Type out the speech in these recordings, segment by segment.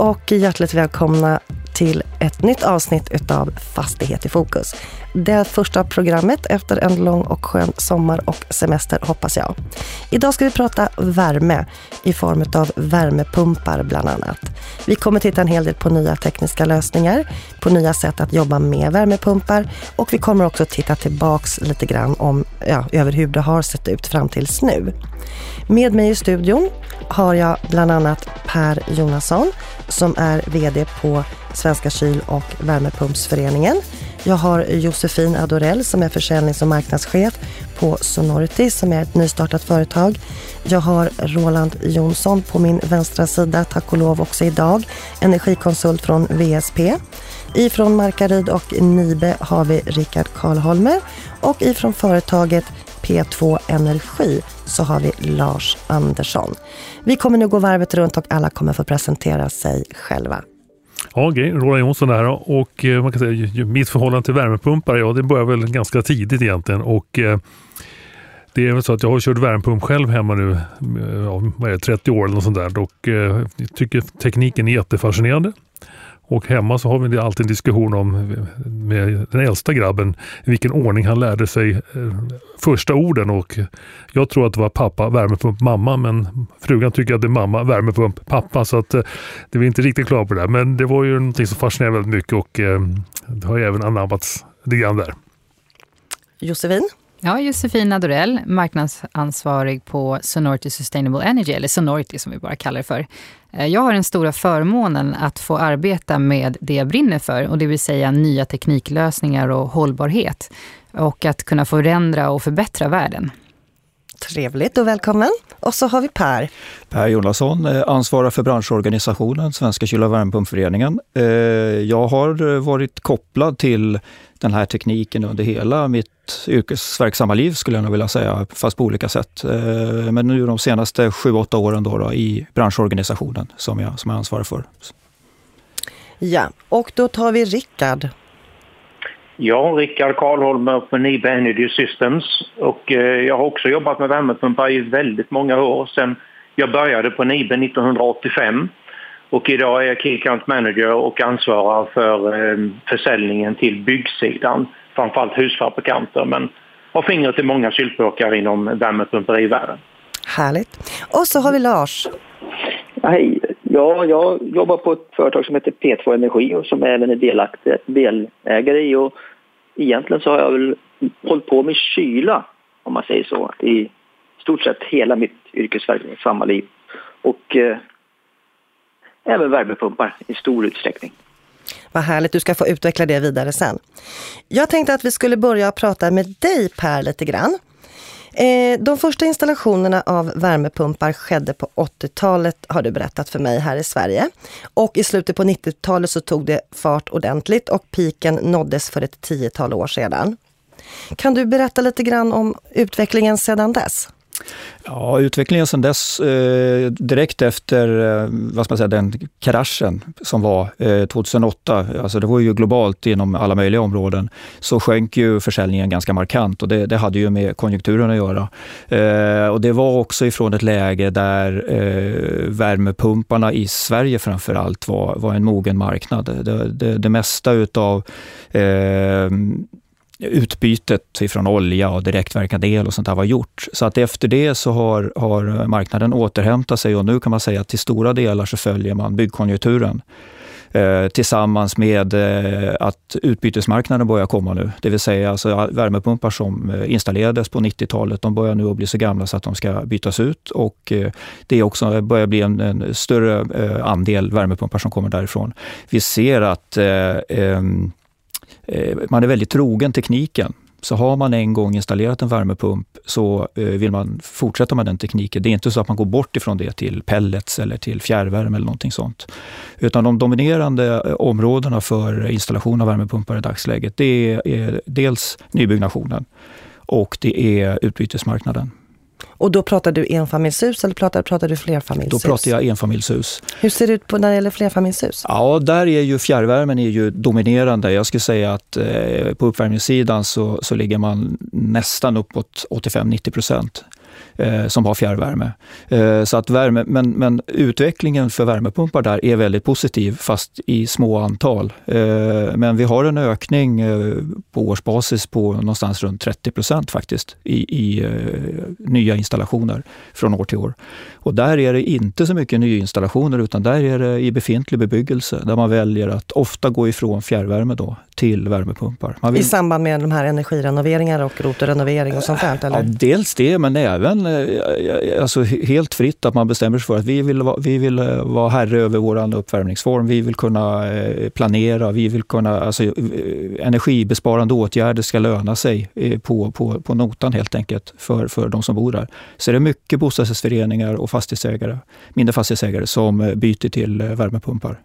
Och hjärtligt välkomna till ett nytt avsnitt utav Fastighet i fokus. Det första programmet efter en lång och skön sommar och semester hoppas jag. Idag ska vi prata värme i form av värmepumpar bland annat. Vi kommer titta en hel del på nya tekniska lösningar, på nya sätt att jobba med värmepumpar och vi kommer också titta tillbaks lite grann om, ja, över hur det har sett ut fram tills nu. Med mig i studion har jag bland annat Per Jonasson som är VD på Svenska kyl- och värmepumpsföreningen. Jag har Josefin Adorell som är försäljnings och marknadschef på Sonority som är ett nystartat företag. Jag har Roland Jonsson på min vänstra sida, tack och lov också idag, energikonsult från VSP. Ifrån Markaryd och Nibe har vi Rickard Karlholmer och ifrån företaget P2 Energi så har vi Lars Andersson. Vi kommer nu gå varvet runt och alla kommer få presentera sig själva. Ja, okej. Roland Jonsson här och eh, man kan säga mitt förhållande till värmepumpar, ja det börjar väl ganska tidigt egentligen och eh, det är väl så att jag har kört värmepump själv hemma nu, eh, ja, vad är det, 30 år eller något sånt där och eh, tycker tekniken är jättefascinerande. Och hemma så har vi alltid en diskussion om med den äldsta grabben i vilken ordning han lärde sig eh, första orden. Och jag tror att det var pappa, värmepump, mamma. Men frugan tycker att det är mamma, värmepump, pappa. Så att eh, det är inte riktigt klara på det där. Men det var ju någonting som fascinerade väldigt mycket och eh, det har ju även anammats lite grann där. Josefin? Ja, Josefina Dorell, marknadsansvarig på Sonority Sustainable Energy, eller Sonority som vi bara kallar det för. Eh, jag har den stora förmånen att få arbeta med det jag brinner för, och det vill säga nya tekniklösningar och hållbarhet. Och att kunna förändra och förbättra världen. Trevligt och välkommen. Och så har vi Per. Per Jonasson, eh, ansvarar för branschorganisationen Svenska kyl och värmepumpföreningen. Eh, jag har varit kopplad till den här tekniken under hela mitt yrkesverksamma liv skulle jag nog vilja säga, fast på olika sätt. Eh, men nu de senaste sju, åtta åren då, då i branschorganisationen som jag, som jag ansvarar för. Ja, och då tar vi Rickard. Ja, Rickard Karlholmer på Nibe Energy Systems och eh, jag har också jobbat med värmepumpar i väldigt många år sedan jag började på Nibe 1985 och idag är jag Key Account Manager och ansvarar för eh, försäljningen till byggsidan framförallt husfabrikanter men har fingret i många kylpåkar inom värmepumperivärlden. Härligt. Och så har vi Lars. Hej. Ja, jag jobbar på ett företag som heter P2 Energi och som även är delaktig, delägare i. Och egentligen så har jag väl hållit på med kyla, om man säger så, i stort sett hela mitt yrkesverksamma liv. Och eh, även värmepumpar i stor utsträckning. Vad härligt, du ska få utveckla det vidare sen. Jag tänkte att vi skulle börja prata med dig Per lite grann. Eh, de första installationerna av värmepumpar skedde på 80-talet har du berättat för mig här i Sverige. Och i slutet på 90-talet så tog det fart ordentligt och piken nåddes för ett tiotal år sedan. Kan du berätta lite grann om utvecklingen sedan dess? Ja, utvecklingen sedan dess, eh, direkt efter eh, vad ska man säga, den kraschen som var eh, 2008, alltså det var ju globalt inom alla möjliga områden, så sjönk ju försäljningen ganska markant och det, det hade ju med konjunkturen att göra. Eh, och det var också ifrån ett läge där eh, värmepumparna i Sverige framför allt var, var en mogen marknad. Det, det, det mesta utav eh, utbytet ifrån olja och direktverkande el och sånt där var gjort. Så att efter det så har, har marknaden återhämtat sig och nu kan man säga att till stora delar så följer man byggkonjunkturen. Eh, tillsammans med eh, att utbytesmarknaden börjar komma nu. Det vill säga alltså, värmepumpar som eh, installerades på 90-talet, de börjar nu att bli så gamla så att de ska bytas ut och eh, det är också eh, börjar bli en, en större eh, andel värmepumpar som kommer därifrån. Vi ser att eh, Eh, Eh, man är väldigt trogen tekniken. Så har man en gång installerat en värmepump så eh, vill man fortsätta med den tekniken. Det är inte så att man går bort ifrån det till pellets eller till fjärrvärme eller någonting sånt. Utan de dominerande eh, områdena för installation av värmepumpar i dagsläget, det är dels nybyggnationen och det är utbytesmarknaden. Och då pratar du enfamiljshus eller pratar, pratar du flerfamiljshus? Då pratar jag enfamiljshus. Hur ser det ut på när det gäller flerfamiljshus? Ja, där är ju fjärrvärmen är ju dominerande. Jag skulle säga att eh, på uppvärmningssidan så, så ligger man nästan uppåt 85-90 procent. Eh, som har fjärrvärme. Eh, så att värme, men, men utvecklingen för värmepumpar där är väldigt positiv, fast i små antal. Eh, men vi har en ökning eh, på årsbasis på någonstans runt 30 procent faktiskt i, i eh, nya installationer från år till år. Och där är det inte så mycket nyinstallationer utan där är det i befintlig bebyggelse där man väljer att ofta gå ifrån fjärrvärme då till värmepumpar. Vill... I samband med de här energirenoveringar och rotorrenovering och sånt där? Eller? Ja, dels det, men även även eh, alltså, helt fritt att man bestämmer sig för att vi vill, vi vill eh, vara herre över vår uppvärmningsform. Vi vill kunna eh, planera, vi vill kunna, alltså, energibesparande åtgärder ska löna sig på, på, på notan helt enkelt för, för de som bor där. Så det är mycket bostadsrättsföreningar och fastighetsägare, mindre fastighetsägare som byter till värmepumpar.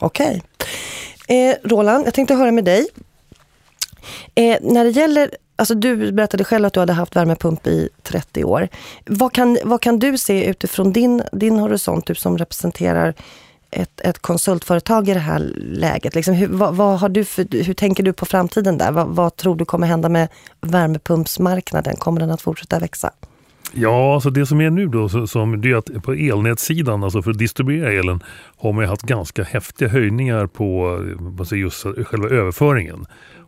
Okej. Eh, Roland, jag tänkte höra med dig. Eh, när det gäller, alltså du berättade själv att du hade haft värmepump i 30 år. Vad kan, vad kan du se utifrån din, din horisont, du som representerar ett, ett konsultföretag i det här läget? Liksom, hur, vad, vad, har du för, hur tänker du på framtiden där? Vad, vad tror du kommer hända med värmepumpsmarknaden? Kommer den att fortsätta växa? Ja, alltså det som är nu då, som, det är att på elnätssidan, alltså för att distribuera elen, har man haft ganska häftiga höjningar på alltså just själva överföringen.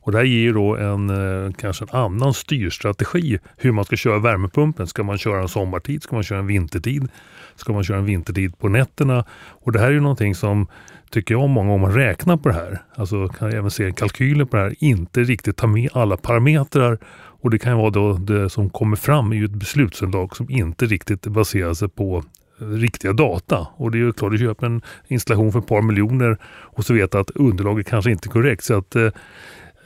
Och det här ger då en, eh, kanske en annan styrstrategi hur man ska köra värmepumpen. Ska man köra en sommartid? Ska man köra en vintertid? Ska man köra en vintertid på nätterna? Och det här är ju någonting som tycker jag många om man räknar på det här, alltså kan även se kalkyler på det här, inte riktigt tar med alla parametrar och det kan vara då det som kommer fram i ett beslutsunderlag som inte riktigt baserar sig på eh, riktiga data. Och det är ju klart, du köper en installation för ett par miljoner och så vet att underlaget kanske inte är korrekt. Så att eh,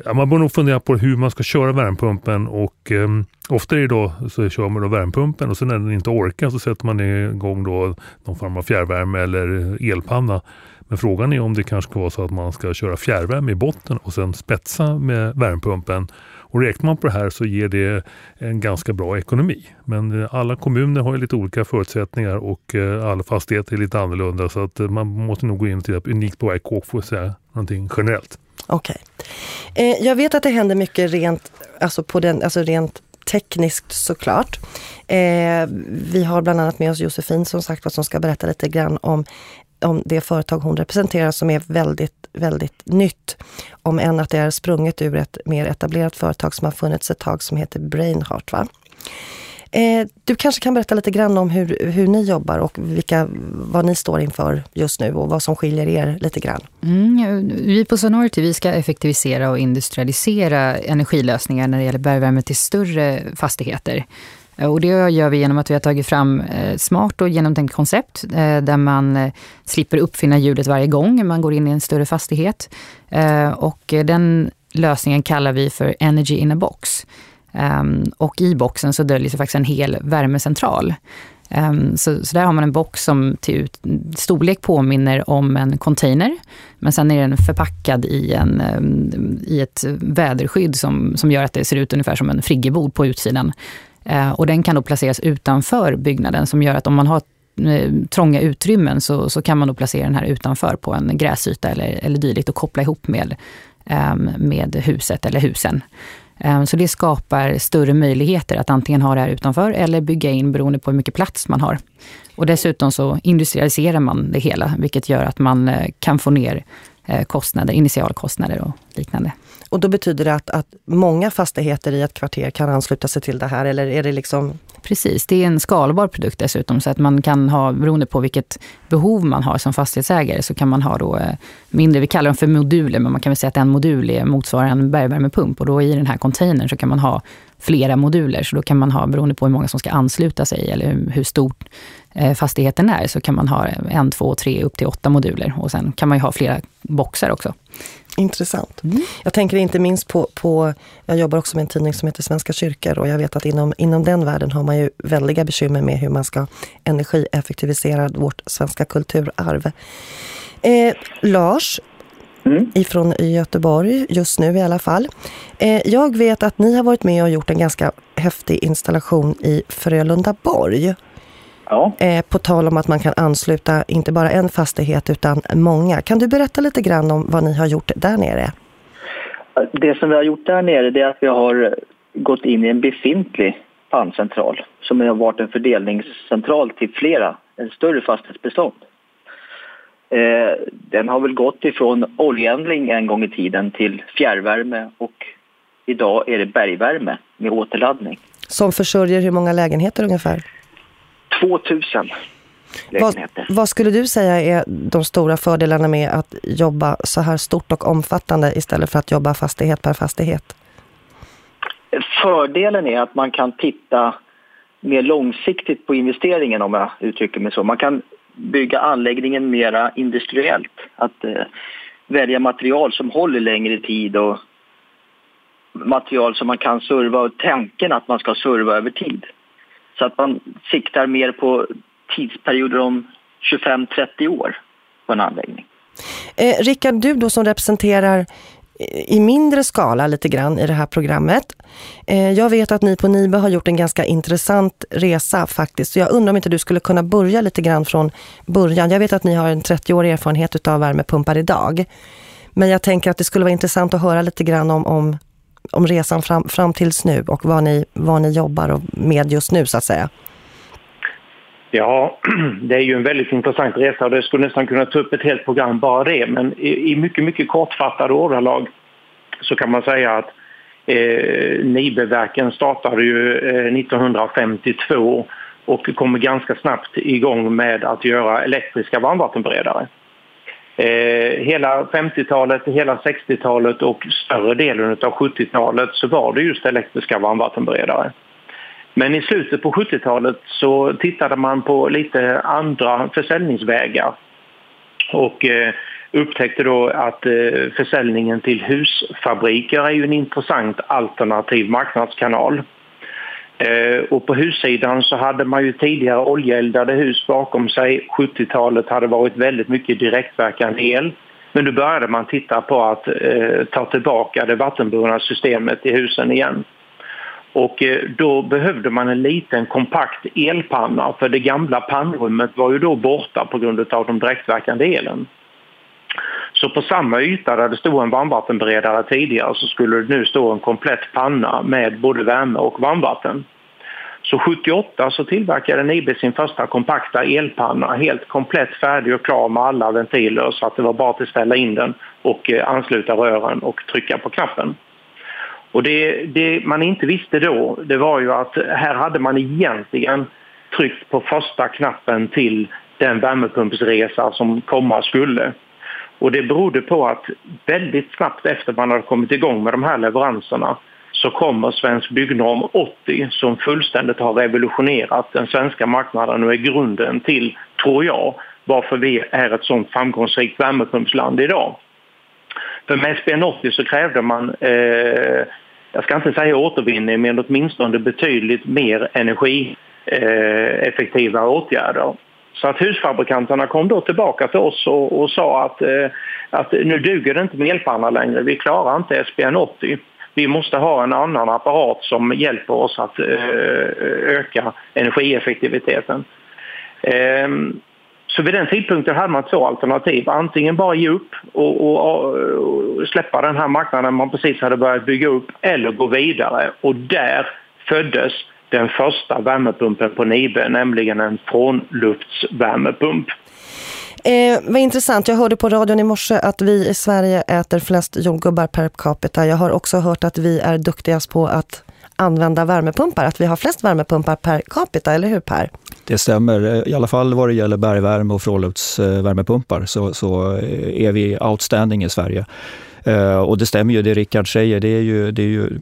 ja, man bör nog fundera på hur man ska köra värmepumpen och eh, ofta är det då så kör man då värmepumpen och sen när den inte orkar så sätter man igång då någon form av fjärrvärme eller elpanna. Men frågan är om det kanske ska vara så att man ska köra fjärrvärme i botten och sen spetsa med värmepumpen och räknar man på det här så ger det en ganska bra ekonomi. Men eh, alla kommuner har ju lite olika förutsättningar och eh, alla fastigheter är lite annorlunda så att eh, man måste nog gå in och titta unikt på varje kåk för att säga någonting generellt. Okej. Okay. Jag vet att det händer mycket rent, alltså på den, alltså rent tekniskt såklart. Eh, vi har bland annat med oss Josefin som sagt som ska berätta lite grann om om det företag hon representerar som är väldigt, väldigt nytt. Om än att det är sprunget ur ett mer etablerat företag som har funnits ett tag som heter Brainheart. Va? Eh, du kanske kan berätta lite grann om hur, hur ni jobbar och vilka, vad ni står inför just nu och vad som skiljer er lite grann. Mm, vi på Sonority vi ska effektivisera och industrialisera energilösningar när det gäller bergvärme till större fastigheter. Eh, och det gör vi genom att vi har tagit fram eh, smart och genomtänkt koncept eh, där man slipper uppfinna hjulet varje gång man går in i en större fastighet. Och den lösningen kallar vi för Energy in a box. Ehm, och i boxen så döljer sig faktiskt en hel värmecentral. Ehm, så, så, där har man en box som till storlek påminner om en container. Men sen är den förpackad i, en, ehm, i ett väderskydd som, som gör att det ser ut ungefär som en friggebod på utsidan. Eh, och den kan då placeras utanför byggnaden som gör att om man har eh, trånga utrymmen så, så kan man då placera den här utanför på en gräsyta eller, eller dylikt och koppla ihop med, ehm, med huset eller husen. Ehm, så det skapar större möjligheter att antingen ha det här utanför eller bygga in beroende på hur mycket plats man har. Och dessutom så industrialiserar man det hela, vilket gör att man eh, kan få ner kostnader, initialkostnader och liknande. Och då betyder det att, att många fastigheter i ett kvarter kan ansluta sig till det här eller är det liksom Precis, det är en skalbar produkt dessutom så att man kan ha, beroende på vilket behov man har som fastighetsägare, så kan man ha då eh, mindre, vi kallar dem för moduler, men man kan väl säga att en modul är, motsvarar en bergvärmepump och då i den här containern så kan man ha flera moduler. Så då kan man ha, beroende på hur många som ska ansluta sig eller hur, hur stor eh, fastigheten är, så kan man ha en, två, tre, upp till åtta moduler. Och sen kan man ju ha flera boxar också. Intressant. Mm. Jag tänker inte minst på, på, jag jobbar också med en tidning som heter Svenska kyrkor och jag vet att inom, inom den världen har man ju väldiga bekymmer med hur man ska energieffektivisera vårt svenska kulturarv. Eh, Lars, mm. ifrån Göteborg, just nu i alla fall. Eh, jag vet att ni har varit med och gjort en ganska häftig installation i Frölundaborg. Ja. Eh, på tal om att man kan ansluta inte bara en fastighet utan många. Kan du berätta lite grann om vad ni har gjort där nere? Det som vi har gjort där nere är att vi har gått in i en befintlig panncentral som har varit en fördelningscentral till flera, en större fastighetsbestånd. Eh, den har väl gått ifrån oljeändling en gång i tiden till fjärrvärme och idag är det bergvärme med återladdning. Som försörjer hur många lägenheter ungefär? 2000 lägenheter. Vad, vad skulle du säga är de stora fördelarna med att jobba så här stort och omfattande istället för att jobba fastighet per fastighet? Fördelen är att man kan titta mer långsiktigt på investeringen om jag uttrycker mig så. Man kan bygga anläggningen mera industriellt. Att eh, välja material som håller längre tid och material som man kan serva och tanken att man ska serva över tid. Så att man siktar mer på tidsperioder om 25-30 år på en anläggning. Eh, Rickard, du då som representerar i mindre skala lite grann i det här programmet. Eh, jag vet att ni på Nibe har gjort en ganska intressant resa faktiskt. Så jag undrar om inte du skulle kunna börja lite grann från början. Jag vet att ni har en 30-årig erfarenhet av värmepumpar idag. Men jag tänker att det skulle vara intressant att höra lite grann om, om, om resan fram, fram tills nu och vad ni, vad ni jobbar med just nu så att säga. Ja, det är ju en väldigt intressant resa och det skulle nästan kunna ta upp ett helt program bara det. Men i, mycket, mycket kortfattade ordalag så kan man säga att eh, Nibeverken startade ju eh, 1952 och kommer ganska snabbt igång med att göra elektriska varmvattenberedare. Eh, hela 50-talet, hela 60-talet och större delen av 70-talet så var det just elektriska varmvattenberedare. Men i slutet på 70-talet så tittade man på lite andra försäljningsvägar och eh, upptäckte då att eh, försäljningen till husfabriker är ju en intressant alternativ marknadskanal. Eh, och på hussidan så hade man ju tidigare oljeeldade hus bakom sig. 70-talet hade varit väldigt mycket direktverkande el. Men nu började man titta på att eh, ta tillbaka det vattenburna systemet i husen igen. Och eh, då behövde man en liten kompakt elpanna för det gamla pannrummet var ju då borta på grund av de direktverkande elen. Så på samma yta där det stod en varmvattenberedare tidigare så skulle det nu stå en komplett panna med både värme och varmvatten. Så 78 så tillverkade Nibe sin första kompakta elpanna helt komplett färdig och klar med alla ventiler så att det var bara att ställa in den och eh, ansluta rören och trycka på knappen. Och det, det, man inte visste då, det var ju att här hade man egentligen tryckt på första knappen till den värmepumpsresa som komma skulle. Och det berodde på att väldigt snabbt efter man hade kommit igång med de här leveranserna så kommer Svensk Byggnorm 80 som fullständigt har revolutionerat den svenska marknaden och är grunden till, tror jag, varför vi är ett sånt framgångsrikt värmepumpsland idag. För med SBN 80 så krävde man eh, jag ska inte säga återvinning, men åtminstone betydligt mer energieffektiva eh, åtgärder. Så att husfabrikanterna kom då tillbaka till oss och, och sa att, eh, att nu duger det inte med elpanna längre, vi klarar inte SBN 80. Vi måste ha en annan apparat som hjälper oss att eh, öka energieffektiviteten. Ehm, så vid den tidpunkten hade man två alternativ. Antingen bara ge upp och, och, och, släppa den här marknaden man precis hade börjat bygga upp eller gå vidare. Och där föddes den första värmepumpen på Nibe, nämligen en frånluftsvärmepump. Eh, vad intressant, jag hörde på radion i morse att vi i Sverige äter flest jordgubbar per capita. Jag har också hört att vi är duktigast på att använda värmepumpar, att vi har flest värmepumpar per capita, eller hur Per? Det stämmer, i alla fall vad det gäller bergvärme och frånluftsvärmepumpar så, så är vi outstanding i Sverige. Eh, och det stämmer ju det Rickard säger, det är ju, det är ju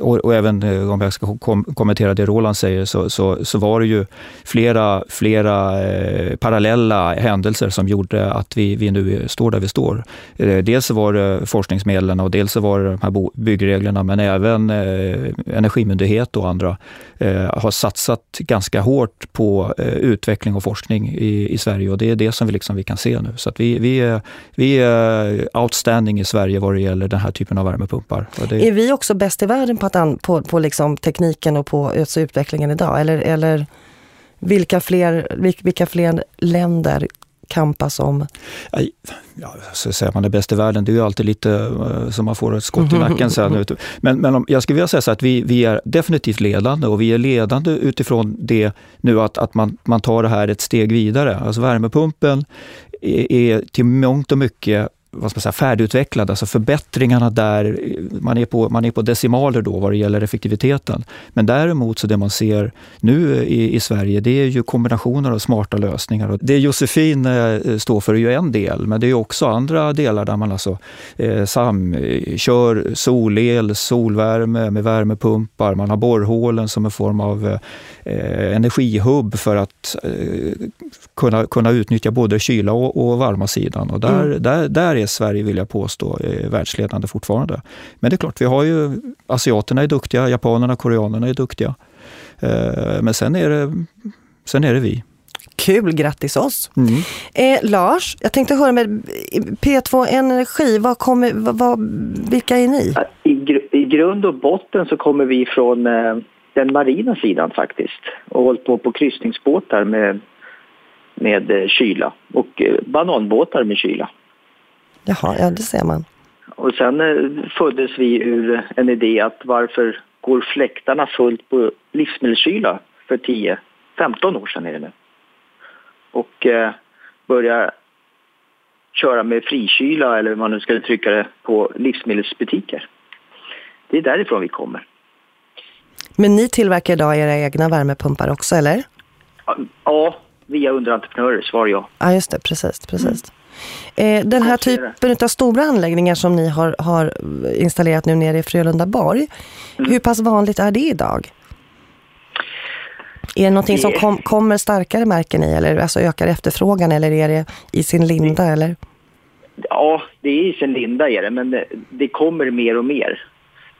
och, och, även eh, om jag ska kom, kommentera det Roland säger, så, så, så var det ju flera, flera eh, parallella händelser som gjorde att vi, vi nu står där vi står. Eh, dels var det forskningsmedlen och dels var det de här byggreglerna, men även Energimyndighet och andra har satsat ganska hårt på utveckling och forskning i, i Sverige och det är det som vi, liksom, vi kan se nu. Så att vi, vi, är, vi är outstanding i Sverige Sverige vad det gäller den här typen av värmepumpar. Det... Är vi också bäst i världen på, att på, på liksom tekniken och på alltså utvecklingen idag? Eller, eller vilka, fler, vilka fler länder kampas om? Ja, så säger man det bäst i världen, det är ju alltid lite uh, som man får ett skott i nacken sen. Men, men om, jag skulle vilja säga så att vi, vi är definitivt ledande och vi är ledande utifrån det nu att, att man, man tar det här ett steg vidare. Alltså värmepumpen är, är till mångt och mycket vad ska man säga, färdigutvecklad, alltså förbättringarna där, man är, på, man är på decimaler då vad det gäller effektiviteten. Men däremot så det man ser nu i, i Sverige, det är ju kombinationer av smarta lösningar. Och det Josefin eh, står för är ju en del, men det är också andra delar där man alltså eh, samkör solel, solvärme med värmepumpar, man har borrhålen som en form av eh, energihubb för att eh, kunna, kunna utnyttja både kyla och, och varma sidan. Och där, mm. där, där är Sverige, vill jag påstå, världsledande fortfarande. Men det är klart, vi har ju asiaterna är duktiga, japanerna, koreanerna är duktiga. Eh, men sen är det, sen är det vi. Kul, grattis oss! Mm. Eh, Lars, jag tänkte höra med P2 Energi, vad kommer, vad, vad, vilka är ni? I, gr I grund och botten så kommer vi från eh, den marina sidan faktiskt och hållit på på kryssningsbåtar med, med eh, kyla och eh, bananbåtar med kyla. Jaha, ja det ser man. Och sen eh, föddes vi ur en idé att varför går fläktarna fullt på livsmedelskyla för 10-15 år sedan är det nu. Och eh, börja köra med frikyla eller hur man nu ska uttrycka det på livsmedelsbutiker. Det är därifrån vi kommer. Men ni tillverkar idag era egna värmepumpar också, eller? Ja, via underentreprenörer, svar ja. Ja, just det, precis. precis. Mm. Eh, den här typen av stora anläggningar som ni har, har installerat nu nere i Frölundaborg, mm. hur pass vanligt är det idag? Är det någonting som kom, kommer starkare märken i eller alltså ökar efterfrågan eller är det i sin linda eller? Ja, det är i sin linda är det, men det, det kommer mer och mer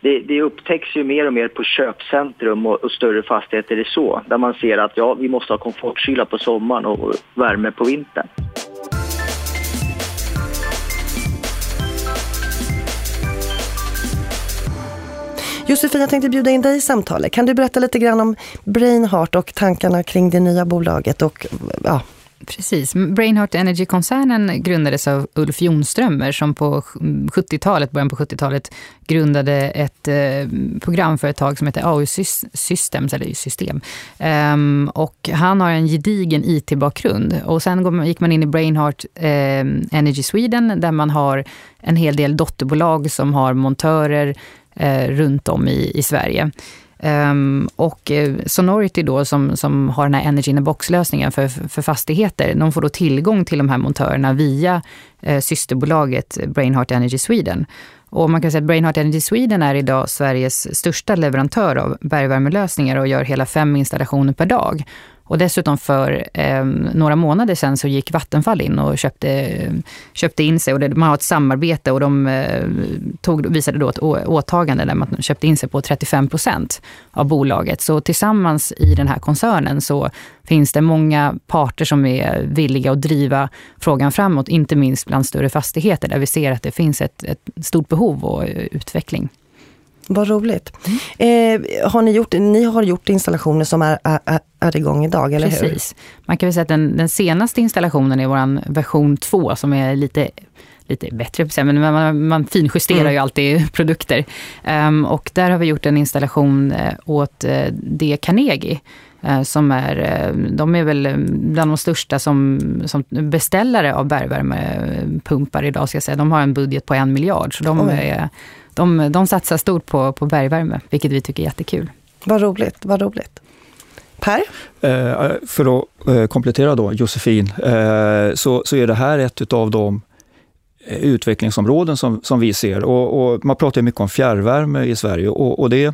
det, det upptäcks ju mer och mer på köpcentrum och, och, större fastigheter är så. Där man ser att ja, vi måste ha komfortkyla på sommaren och värme på vintern. Josefin, jag tänkte bjuda in dig i samtalet. Kan du berätta lite grann om Brainheart och tankarna kring det nya bolaget och ja, Precis. Brainheart Energy-koncernen grundades av Ulf Jonströmer som på 70-talet, början på 70-talet grundade ett eh, programföretag som heter AU Systems, eller system. Um, och han har en gedigen IT-bakgrund. Och sen gick man in i Brainheart eh, Energy Sweden där man har en hel del dotterbolag som har montörer eh, runt om i, i Sverige. Um, och eh, Sonority då som, som har den här Energy in a box-lösningen för, för fastigheter, de får då tillgång till de här montörerna via eh, systerbolaget Brainheart Energy Sweden. Och man kan säga att Brainheart Energy Sweden är idag Sveriges största leverantör av bergvärmelösningar och gör hela fem installationer per dag. Och dessutom för eh, några månader sedan så gick Vattenfall in och köpte, köpte in sig. Och det, man har ett samarbete och de eh, tog, visade då ett åtagande där man köpte in sig på 35 procent av bolaget. Så tillsammans i den här koncernen så finns det många parter som är villiga att driva frågan framåt. Inte minst bland större fastigheter där vi ser att det finns ett, ett stort behov och utveckling. Vad roligt. Mm. Eh, har ni, gjort, ni har gjort installationer som är, är, är igång idag, eller Precis. hur? Precis. Man kan väl säga att den, den senaste installationen är vår version 2 som är lite lite bättre, men man, man finjusterar mm. ju alltid produkter. Um, och där har vi gjort en installation uh, åt uh, D. Carnegie. Uh, som är, de är väl bland de största som, som beställare av bergvärmepumpar idag. Ska jag säga. De har en budget på en miljard, så de Oj. är de, de satsar stort på, på bergvärme, vilket vi tycker är jättekul. Vad roligt, vad roligt. Per? Eh, för att eh, komplettera då Josefin, eh, så, så är det här ett av de utvecklingsområden som, som vi ser. Och, och man pratar mycket om fjärrvärme i Sverige och, och det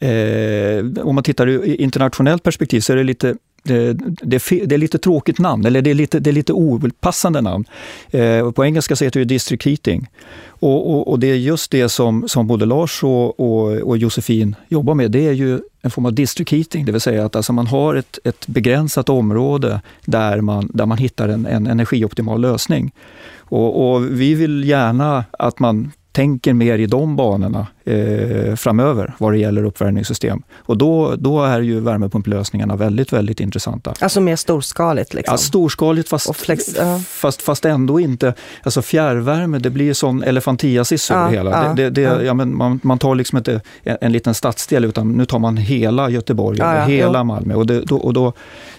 eh, om man tittar i internationellt perspektiv så är det lite Eh, det, det, det, är lite tråkigt namn, eller det är lite, det är lite opassande namn. Eh, på engelska så heter det district heating. Och, och, och, det är just det som, som både Lars och, och, och Josefin jobbar med. Det är ju en form av district heating, det vill säga att alltså man har ett, ett begränsat område där man, där man hittar en, en energioptimal lösning. Och, och vi vill gärna att man tänker mer i de banorna eh, framöver vad det gäller uppvärmningssystem. Och då, då är ju värmepumplösningarna väldigt, väldigt intressanta. Alltså mer storskaligt? Liksom. Ja, storskaligt fast, flex, ja. fast, fast ändå inte. Alltså fjärrvärme, det blir sån elefantiasis ja, över hela. Ja, det, det, ja. men man, man tar liksom inte en, en liten stadsdel utan nu tar man hela Göteborg, ja, hela Malmö. Och, det, då, och då,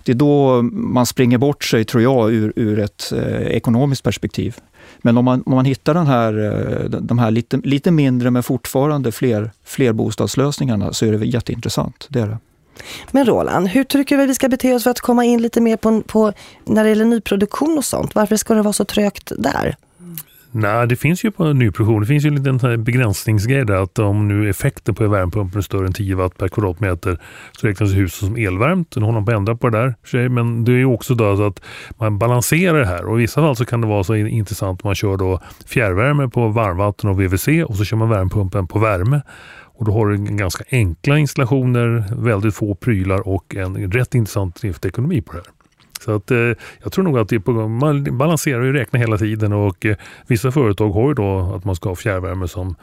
det är då man springer bort sig, tror jag, ur, ur ett eh, ekonomiskt perspektiv. Men om man, om man hittar den här, eh, de här lite, lite mindre men fortfarande fler, fler bostadslösningarna så är det jätteintressant. Det är det. Men Roland, hur tycker du att vi ska bete oss för att komma in lite mer på, på när det gäller nyproduktion och sånt? Varför ska det vara så trögt där? Nej, det finns ju på nyproduktion. Det finns ju en liten begränsningsgrej där att om nu effekten på värmepumpen är större än 10 watt per kvadratmeter så räknas huset som elvärmt. Nu håller man på att ändra på det där. Men det är också då så att man balanserar det här och i vissa fall så kan det vara så intressant att man kör då fjärrvärme på varmvatten och VVC och så kör man värmepumpen på värme. Och då har du ganska enkla installationer, väldigt få prylar och en rätt intressant driftekonomi på det här. Så att, eh, jag tror nog att det är på gång. Man balanserar och räknar hela tiden och eh, vissa företag har ju då att man ska ha fjärrvärme som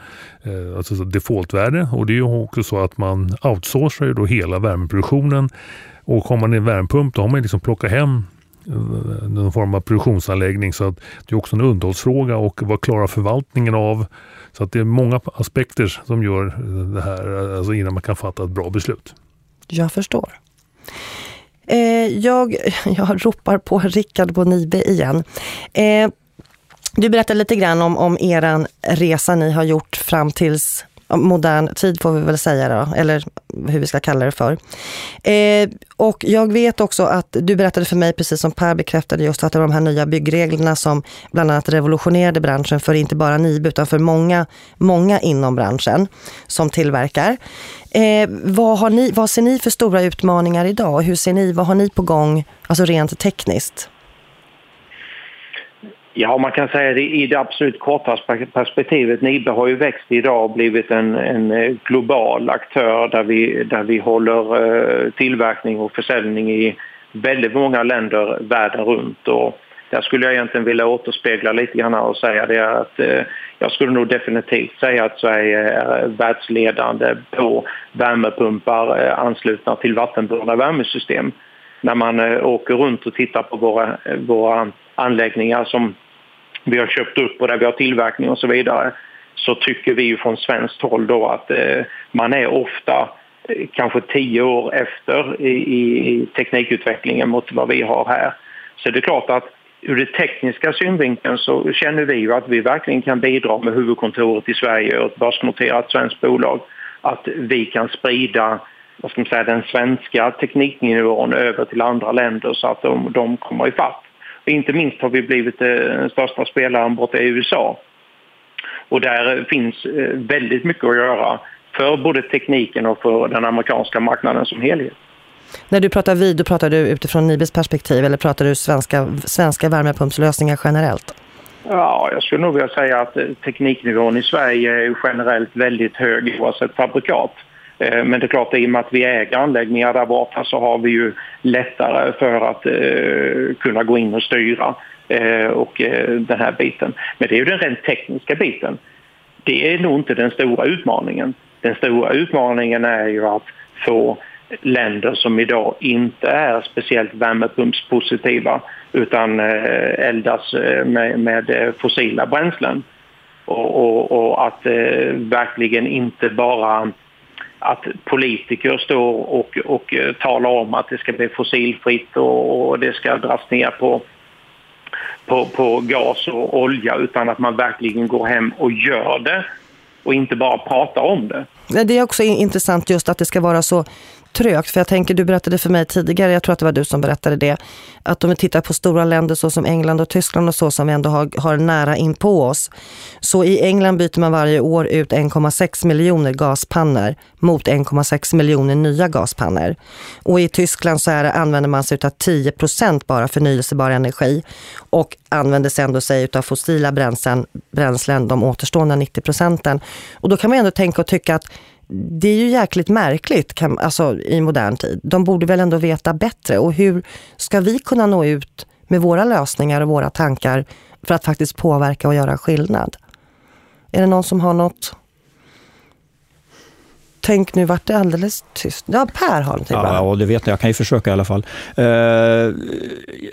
eh, alltså defaultvärde och det är ju också så att man outsourcar ju då hela värmeproduktionen och har man en värmepump då har man liksom plockat hem eh, någon form av produktionsanläggning så att det är också en underhållsfråga och vad klarar förvaltningen av? Så att det är många aspekter som gör eh, det här eh, alltså innan man kan fatta ett bra beslut. Jag förstår. Eh, jag, jag ropar på Rickard Bonibe igen. Eh, du berättade lite grann om, om er resa ni har gjort fram tills modern tid får vi väl säga då, eller hur vi ska kalla det för. Eh, och jag vet också att du berättade för mig, precis som Per bekräftade just, att det var de här nya byggreglerna som bland annat revolutionerade branschen för inte bara NIB utan för många, många inom branschen som tillverkar. Eh, vad, har ni, vad ser ni för stora utmaningar idag? Hur ser ni, vad har ni på gång, alltså rent tekniskt? Ja, man kan säga det i det absolut kortaste perspektivet. Nibe har ju växt idag och blivit en, en eh, global aktör där vi, där vi håller eh, tillverkning och försäljning i väldigt många länder världen runt. Och där skulle jag egentligen vilja återspegla lite grann och säga det att eh, jag skulle nog definitivt säga att Sverige är eh, världsledande på värmepumpar anslutna till vattenburna värmesystem. När man åker runt och tittar på våra, våra anläggningar som vi har köpt upp och där vi har tillverkning och så vidare så tycker vi ju från svenskt håll då att eh, man är ofta eh, kanske tio år efter i, i, teknikutvecklingen mot vad vi har här. Så det är klart att ur den tekniska synvinkeln så känner vi ju att vi verkligen kan bidra med huvudkontoret i Sverige och ett börsnoterat svenskt bolag. Att vi kan sprida vad ska man säga, den svenska tekniknivån över till andra länder så att de, de kommer ifatt. Inte minst har vi blivit eh, den största spelaren borta i USA. Och där finns eh, väldigt mycket att göra för både tekniken och för den amerikanska marknaden som helhet. När du pratar vi, då pratar du utifrån Nibes perspektiv eller pratar du svenska, svenska värmepumpslösningar generellt? Ja, jag skulle nog vilja säga att eh, tekniknivån i Sverige är generellt väldigt hög oavsett fabrikat. Eh, men det är klart, i och med att vi äger anläggningar där borta så har vi ju lättare för att eh, kunna gå in och styra eh, och eh, den här biten. Men det är ju den rent tekniska biten. Det är nog inte den stora utmaningen. Den stora utmaningen är ju att få länder som idag inte är speciellt värmepumpspositiva utan eh, eldas med, med fossila bränslen. Och, och, och att verkligen inte bara att politiker står och, och eh, talar om att det ska bli fossilfritt och, och det ska dras ner på, på, på gas och olja utan att man verkligen går hem och gör det och inte bara pratar om det. Det är också intressant just att det ska vara så trögt. För jag tänker, du berättade för mig tidigare, jag tror att det var du som berättade det, att om vi tittar på stora länder så som England och Tyskland och så som vi ändå har, har nära in på oss. Så i England byter man varje år ut 1,6 miljoner gaspannor mot 1,6 miljoner nya gaspannor. Och i Tyskland så är det, använder man sig av 10 procent bara förnyelsebar energi och använder sig ändå sig av fossila bränslen, bränslen de återstående 90 procenten. Och då kan man ändå tänka och tycka att det är ju jäkligt märkligt kan, alltså, i modern tid. De borde väl ändå veta bättre. Och hur ska vi kunna nå ut med våra lösningar och våra tankar för att faktiskt påverka och göra skillnad? Är det någon som har något? Tänk nu vart det alldeles tyst. Ja, Per har någonting. Ja, ja, det vet jag. Jag kan ju försöka i alla fall. Eh,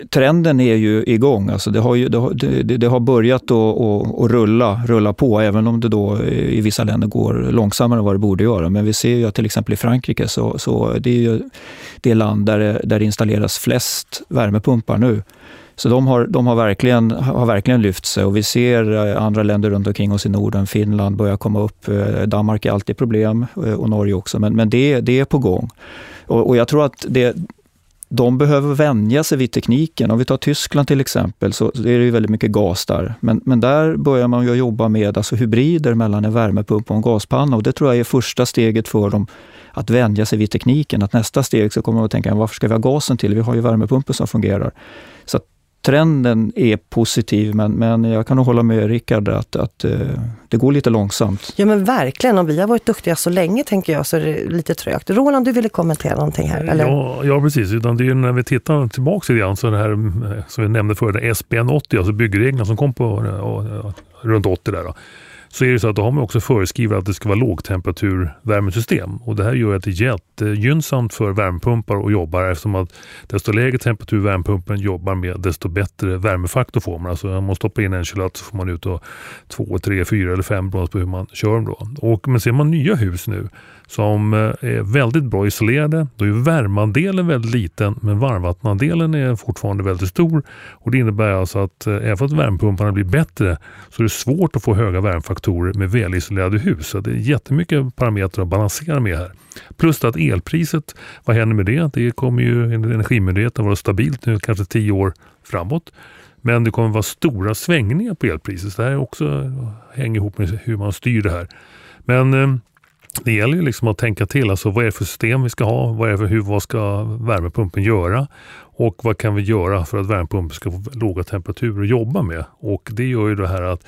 trenden är ju igång. Alltså det, har ju, det, har, det, det har börjat att rulla, rulla på, även om det då i vissa länder går långsammare än vad det borde göra. Men vi ser ju att till exempel i Frankrike, så, så det är ju det land där det, där det installeras flest värmepumpar nu. Så de har, de har, verkligen, har verkligen lyft sig och vi ser eh, andra länder runt omkring oss i Norden, Finland börjar komma upp. Eh, Danmark är alltid problem eh, och Norge också, men, men det, det är på gång. Och, och jag tror att det, de behöver vänja sig vid tekniken. Om vi tar Tyskland till exempel, så är det ju väldigt mycket gas där. Men, men där börjar man ju jobba med alltså hybrider mellan en värmepump och en gaspanna och det tror jag är första steget för dem att vänja sig vid tekniken. Att nästa steg så kommer de att tänka, varför ska vi ha gasen till? Vi har ju värmepumpen som fungerar. Så trenden är positiv, men, men jag kan nog hålla med Rickard att, att uh, det går lite långsamt. Ja men verkligen, om vi har varit duktiga så länge tänker jag så är det lite trögt. Roland, du ville kommentera någonting här? Eller? Ja, ja precis, utan det är när vi tittar tillbaka lite grann så det här eh, som vi nämnde förut, SBN 80, alltså byggreglerna som kom på och, och, runt 80 där. Då så är det så att då har man också föreskrivit att det ska vara lågtemperaturvärmesystem. Och det här gör att det är jättegynnsamt för värmepumpar att jobba eftersom att desto lägre temperatur värmepumpen jobbar med desto bättre värmefaktor får man. Alltså om man stoppar in en kilowatt så får man ut då 2, 3, 4 eller 5 beroende på hur man kör dem. Då. Och, men ser man nya hus nu som eh, är väldigt bra isolerade. Då är värmeandelen väldigt liten men varmvattenandelen är fortfarande väldigt stor. Och Det innebär alltså att eh, även om värmepumparna blir bättre så är det svårt att få höga värmefaktorer med välisolerade hus. Så det är jättemycket parametrar att balansera med här. Plus att elpriset, vad händer med det? Det kommer ju enligt Energimyndigheten vara stabilt nu kanske tio år framåt. Men det kommer vara stora svängningar på elpriset. Så det här också hänger ihop med hur man styr det här. Men eh, det gäller ju liksom att tänka till. Alltså vad är det för system vi ska ha? Vad, är för, hur, vad ska värmepumpen göra? Och vad kan vi göra för att värmepumpen ska få låga temperaturer att jobba med? Och det gör ju det här att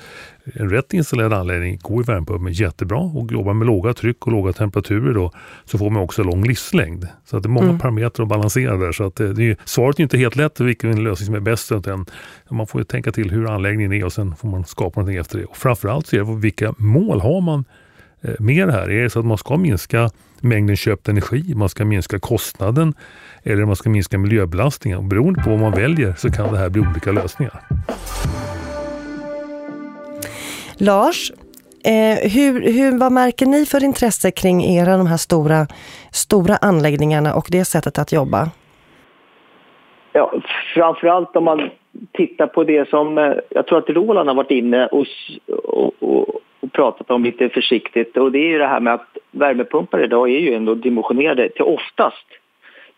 en rätt installerad anläggning går i värmepumpen jättebra och jobbar med låga tryck och låga temperaturer då så får man också lång livslängd. Så att det är många mm. parametrar att balansera där. Så att det, det är, svaret är inte helt lätt vilken lösning som är bäst. Utan man får tänka till hur anläggningen är och sen får man skapa någonting efter det. Och framförallt så är det vilka mål har man Eh, det här? Är det så att man ska minska mängden köpt energi, man ska minska kostnaden eller man ska minska miljöbelastningen? Och beroende på vad man väljer så kan det här bli olika lösningar. Lars, eh, hur, hur, vad märker ni för intresse kring era de här stora, stora anläggningarna och det sättet att jobba? Ja, framförallt om man Titta på det som eh, jag tror att Roland har varit inne och, och, och, och pratat om lite försiktigt och det är ju det här med att värmepumpar idag är ju ändå dimensionerade till oftast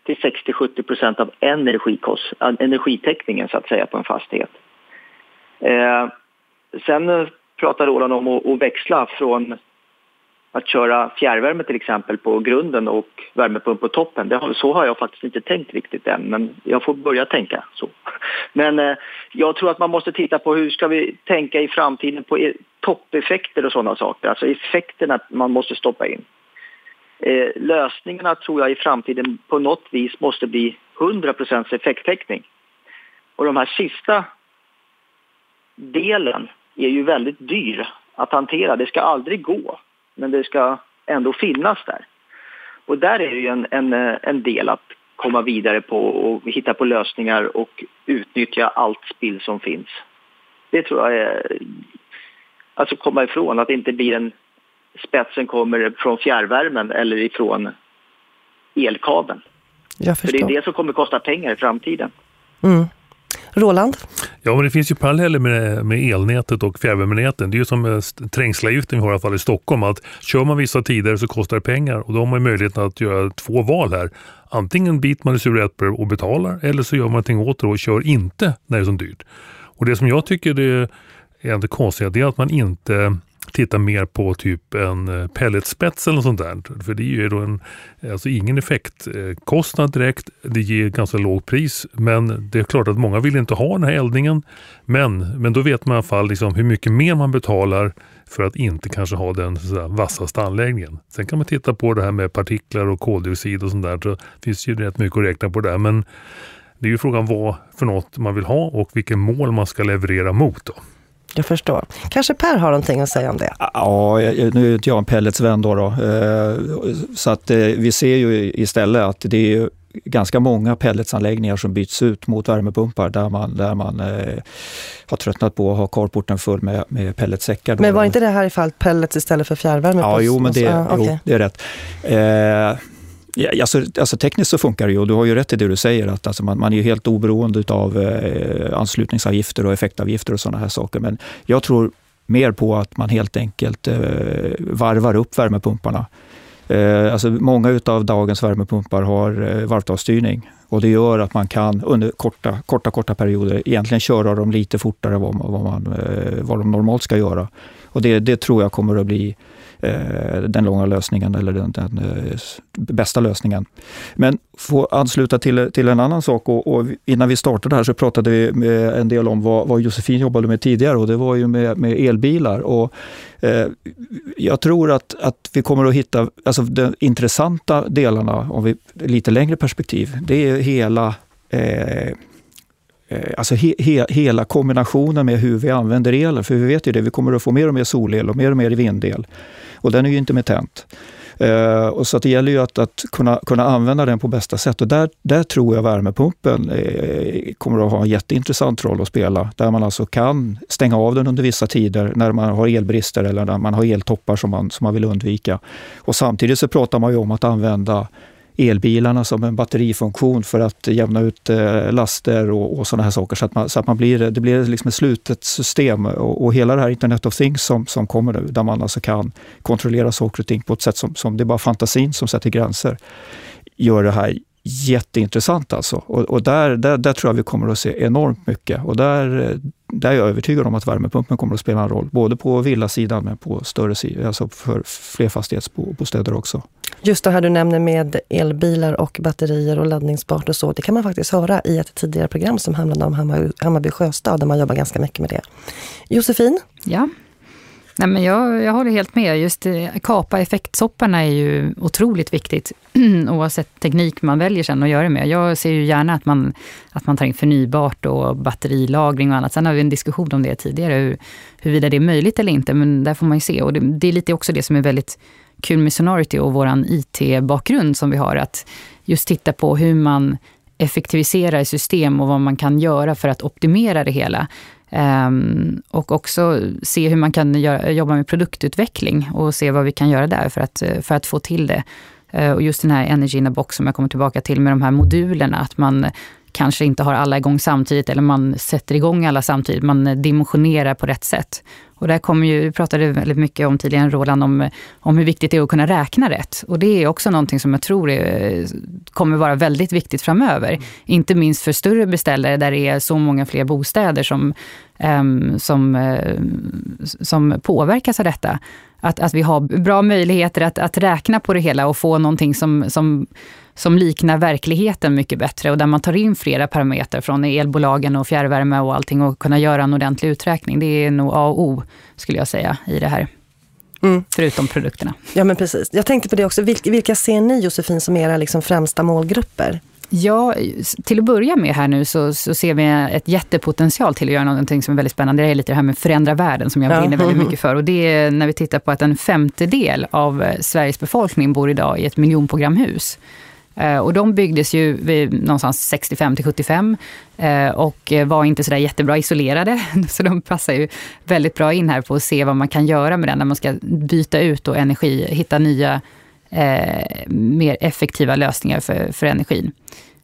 till 60-70 procent av energikost, energitäckningen så att säga på en fastighet. Eh, sen eh, pratar Roland om att, att växla från att köra fjärrvärme till exempel på grunden och värmepump på toppen. Det, så har jag faktiskt inte tänkt riktigt än, men jag får börja tänka så. Men eh, jag tror att man måste titta på hur ska vi tänka i framtiden på e- toppeffekter och sådana saker, alltså effekterna man måste stoppa in. Eh, lösningarna tror jag i framtiden på något vis måste bli 100% effekttäckning. Och de här sista delen är ju väldigt dyr att hantera. Det ska aldrig gå men det ska ändå finnas där. Och där är det ju en, en, en del att komma vidare på och hitta på lösningar och utnyttja allt spill som finns. Det tror jag är... Alltså komma ifrån att det inte blir en... Spetsen kommer från fjärrvärmen eller ifrån elkabeln. För det är det som kommer kosta pengar i framtiden. Mm. Roland? Ja, men det finns ju paralleller med, med elnätet och fjärrvärmenäten. Det är ju som eh, trängselavgiften vi har i alla fall i Stockholm. Att kör man vissa tider så kostar det pengar och då har man möjlighet att göra två val här. Antingen biter man i surätper och betalar eller så gör man någonting åt det och kör inte när det är så dyrt. Och det som jag tycker det är ändå konstigt är att man inte titta mer på typ en eh, pelletspets eller något sånt där. För det ger då en, alltså ingen effektkostnad direkt. Det ger ganska lågt pris. Men det är klart att många vill inte ha den här eldningen. Men, men då vet man i alla fall liksom hur mycket mer man betalar för att inte kanske ha den så vassaste anläggningen. Sen kan man titta på det här med partiklar och koldioxid och sånt där. Så finns ju rätt mycket att räkna på där. Men det är ju frågan vad för något man vill ha och vilken mål man ska leverera mot. Då. Jag förstår. Kanske Per har någonting att säga om det? Ja, nu är inte jag en pelletsvän då. då. Eh, så att eh, vi ser ju istället att det är ganska många pelletsanläggningar som byts ut mot värmepumpar där man, där man eh, har tröttnat på att ha carporten full med, med pelletsäckar. Men var inte det här i fallet pellets istället för fjärrvärme? Ja, jo, men det, ah, okay. jo, det är rätt. Eh, Ja, alltså, alltså, tekniskt så funkar det ju och du har ju rätt i det du säger att alltså man, man är helt oberoende av eh, anslutningsavgifter och effektavgifter och sådana här saker. Men jag tror mer på att man helt enkelt eh, varvar upp värmepumparna. Eh, alltså många av dagens värmepumpar har eh, varvtalsstyrning och det gör att man kan under korta, korta, korta perioder egentligen köra dem lite fortare än vad, vad, man, eh, vad de normalt ska göra. Och det, det tror jag kommer att bli Eh, Eh, den långa lösningen eller den, den eh, bästa lösningen. Men få ansluta till, till en annan sak och, och, innan vi startade här så pratade vi en del om vad, vad Josefin jobbade med tidigare och det var ju med, med elbilar. Och, eh, jag tror att, att vi kommer att hitta, alltså de intressanta delarna, om vi lite längre perspektiv, det är hela Eh, Eh, alltså he, he, hela kombinationen med hur vi använder elen. För vi vet ju det, vi kommer att få mer och mer solel och mer och mer vindel. Och den är ju intermittent. Uh, eh, och så det gäller ju att, att kunna, kunna använda den på bästa sätt. Och där, där tror jag värmepumpen eh, kommer att ha en jätteintressant roll att spela. Där man alltså kan stänga av den under vissa tider när man har elbrister eller när man har eltoppar som man, som man vill undvika. Och samtidigt så pratar man ju om att använda elbilarna som en batterifunktion för att jämna ut eh, laster och, och sådana här saker. Så att, man, så att man blir, det blir liksom ett slutet system. Och, och, hela det här Internet of Things som, som kommer nu, där man alltså kan kontrollera saker och ting på ett sätt som, som det är bara fantasin som sätter gränser, gör det här jätteintressant alltså. Och, och där, där, där, tror jag vi kommer att se enormt mycket. Och där, där är jag övertygad om att värmepumpen kommer att spela en roll, både på villasidan men på större sidor, alltså för flerfastighetsbostäder också. Just det här du nämner med elbilar och batterier och laddningsbart och så, det kan man faktiskt höra i ett tidigare program som handlade om Hammarby sjöstad, där man jobbar ganska mycket med det. Josefin? Ja, Nej, men jag, jag håller helt med. Just eh, kapa effektsopparna är ju otroligt viktigt, oavsett teknik man väljer sen att göra det med. Jag ser ju gärna att man, att man tar in förnybart och batterilagring och annat. Sen har vi en diskussion om det tidigare, hur, huruvida det är möjligt eller inte, men där får man ju se. Och det, det är lite också det som är väldigt kul med Sonority och vår IT-bakgrund som vi har, att just titta på hur man effektiviserar system och vad man kan göra för att optimera det hela. Um, och också se hur man kan göra, jobba med produktutveckling och se vad vi kan göra där för att, eh, för att få till det. Uh, och just den här Energy in a box som jag kommer tillbaka till med de här modulerna, att man kanske inte har alla igång samtidigt eller man sätter igång alla samtidigt, man dimensionerar på rätt sätt. Och där kommer ju, vi pratade väldigt mycket om tidigare, Roland, om, om hur viktigt det är att kunna räkna rätt. Och det är också någonting som jag tror är, kommer vara väldigt viktigt framöver. Mm. Inte minst för större beställare där det är så många fler bostäder som, um, som, uh, som påverkas av detta. Att, att vi har bra möjligheter att, att räkna på det hela och få någonting som, som som liknar verkligheten mycket bättre och där man tar in flera parametrar från elbolagen och fjärrvärme och allting och kunna göra en ordentlig uträkning. Det är nog A och O, skulle jag säga, i det här. Mm. Förutom produkterna. Ja, men precis. Jag tänkte på det också. Vilka, ser ni, Josefin, som era liksom främsta målgrupper? Ja, till att börja med här nu så, så, ser vi ett jättepotential till att göra någonting som är väldigt spännande. Det är lite det här med förändra världen som jag brinner ja. väldigt mycket för. Och det är när vi tittar på att en femtedel av Sveriges befolkning bor idag i ett miljonprogramhus. Eh, och de byggdes ju vid någonstans 65 till 75 eh, och var inte sådär jättebra isolerade. Så de passar ju väldigt bra in här på att se vad man kan göra med den när man ska byta ut och energi, hitta nya eh, mer effektiva lösningar för, för energin.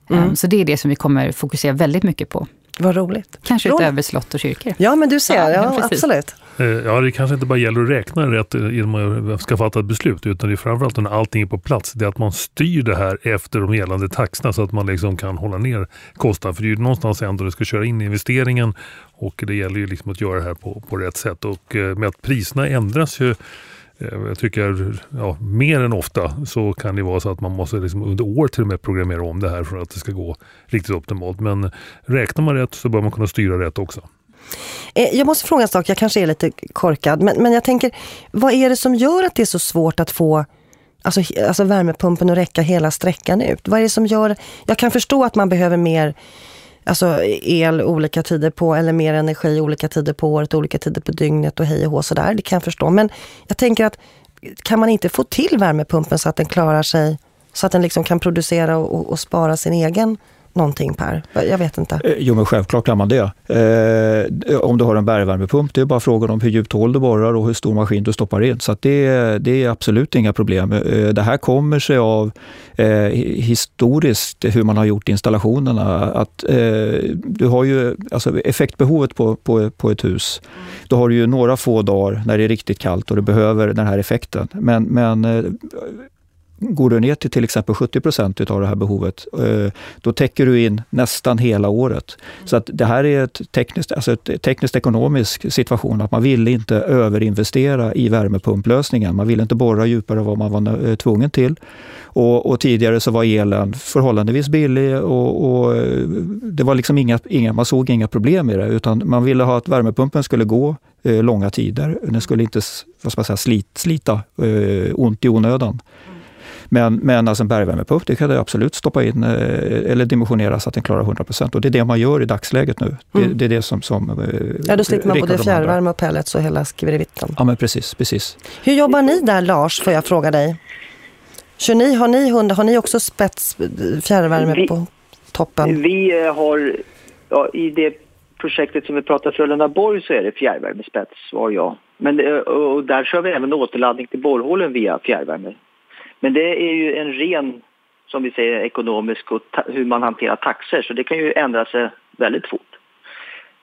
Mm. Så det är det som vi kommer fokusera väldigt mycket på. Vad roligt. Kanske utöver slott och kyrkor. Ja, men du ser, ja, ja absolut. Eh, ja, det kanske inte bara gäller att räkna rätt innan man ska fatta ett beslut, utan det är framförallt när allting är på plats. Det är att man styr det här efter de gällande taxorna så att man liksom kan hålla ner kostnaden. För det är ju någonstans ändå det ska köra in investeringen och det gäller ju liksom att göra det här på, på rätt sätt. Och eh, med att priserna ändras ju eh, jag tycker ja, mer än ofta så kan det vara så att man måste liksom under år till och med programmera om det här för att det ska gå riktigt optimalt. Men räknar man rätt så bör man kunna styra rätt också. Eh, jag måste fråga en sak, jag kanske är lite korkad, men, men jag tänker, vad är det som gör att det är så svårt att få alltså, alltså värmepumpen att räcka hela sträckan ut? Vad är det som gör, jag kan förstå att man behöver mer alltså el olika tider på, eller mer energi olika tider på året, olika tider på dygnet och hej och hå sådär. Det kan jag förstå. Men jag tänker att kan man inte få till värmepumpen så att den klarar sig, så att den liksom kan producera och, och spara sin egen någonting Per? Jag vet inte. Eh, jo, men självklart kan man det. Eh, om du har en bergvärmepump, det är bara frågan om hur djupt hål du borrar och hur stor maskin du stoppar in. Så det, det är absolut inga problem. Eh, det här kommer sig av eh, historiskt hur man har gjort installationerna. Att, eh, du har ju alltså effektbehovet på, på, på ett hus. Då har du ju några få dagar när det är riktigt kallt och du behöver den här effekten. Men, men eh, Går du ner till till exempel 70 procent av det här behovet, eh, då täcker du in nästan hela året. Så att det här är ett tekniskt, alltså ett tekniskt ekonomisk situation, att man ville inte överinvestera i värmepumplösningen. Man ville inte borra djupare än vad man var eh, tvungen till. Och, och tidigare så var elen förhållandevis billig och, och eh, det var liksom inga, inga, man såg inga problem med det, utan man ville ha att värmepumpen skulle gå långa tider. Den skulle inte vad ska man säga, slit, slita eh, ont i onödan. Men, men alltså en bergvärmepump, det kan du absolut stoppa in eh, eller dimensionera så att den klarar 100 procent. Och det är det man gör i dagsläget nu. Mm. Det, det, är det som... som eh, ja, då slipper man både fjärrvärme och pellets och hela skriverivitten. Ja, men precis, precis. Hur jobbar ni där, Lars, får jag fråga dig? Kör ni, har, ni hund, har ni också spets fjärrvärme vi, på toppen? Vi eh, har, ja, i det projektet som vi pratar Frölunda-Borg så är det fjärrvärmespets, var jag. Men, och där kör vi även återladdning till borrhålen via fjärrvärme. Men det är ju en ren, som vi säger, ekonomisk och hur man hanterar taxer. Så det kan ju ändra sig väldigt fort.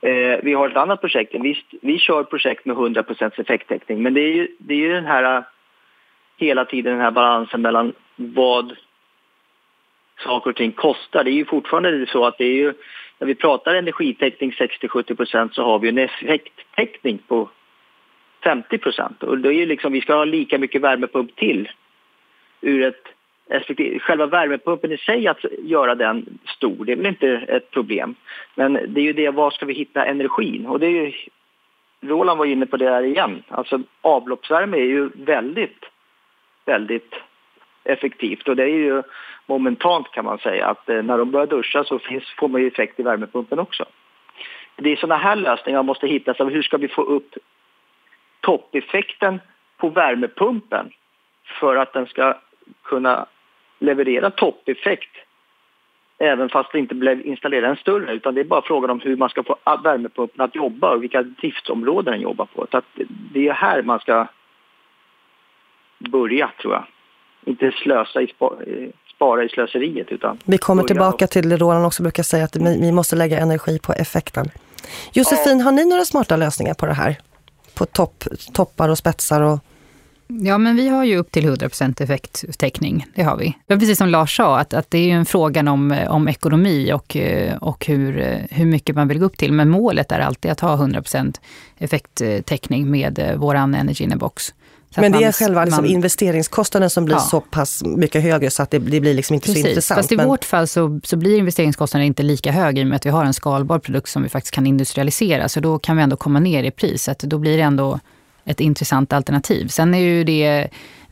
Eh, vi har ett annat projekt, visst, vi kör projekt med 100% effekttäckning. Men det är ju, det är ju den här hela tiden den här balansen mellan vad saker och ting kostar. Det är ju fortfarande så att det är ju, när vi pratar energitäckning 60-70% så har vi en effekttäckning på 50 och det är ju liksom, vi ska ha lika mycket värmepump till ur ett Själva värmepumpen i sig, att göra den stor, det är väl inte ett problem. Men det är ju det, var ska vi hitta energin? Och det är ju, Roland var inne på det där igen. Alltså avloppsvärme är ju väldigt, väldigt effektivt. Och det är ju momentant kan man säga att eh, när de börjar duscha så finns, får man ju effekt i värmepumpen också. Det är sådana här lösningar man måste hitta. Så hur ska vi få upp toppeffekten på värmepumpen för att den ska kunna leverera toppeffekt även fast det inte blev installerad en större utan det är bara frågan om hur man ska få värmepumpen att jobba och vilka driftsområden den jobbar på. Så det är här man ska börja tror jag. Inte slösa i spara i slöseriet utan... Vi kommer tillbaka till det Roland också brukar säga att vi måste lägga energi på effekten. Josefin, ja. har ni några smarta lösningar på det här? På topp, toppar och spetsar och Ja, men vi har ju upp till 100% effekttäckning. Det har vi. Var precis som Lars sa, att, att det är ju en frågan om, om ekonomi och, och hur, hur mycket man vill gå upp till. Men målet är alltid att ha 100% effekttäckning med vår Energy in a box. Men det är själva liksom man, investeringskostnaden som blir ja. så pass mycket högre så att det, det blir liksom inte Precis, så intressant. Fast i men... vårt fall så, så blir investeringskostnaden inte lika hög i och med att vi har en skalbar produkt som vi faktiskt kan industrialisera. Så då kan vi ändå komma ner i priset. Då blir det ändå ett intressant alternativ. Sen är ju det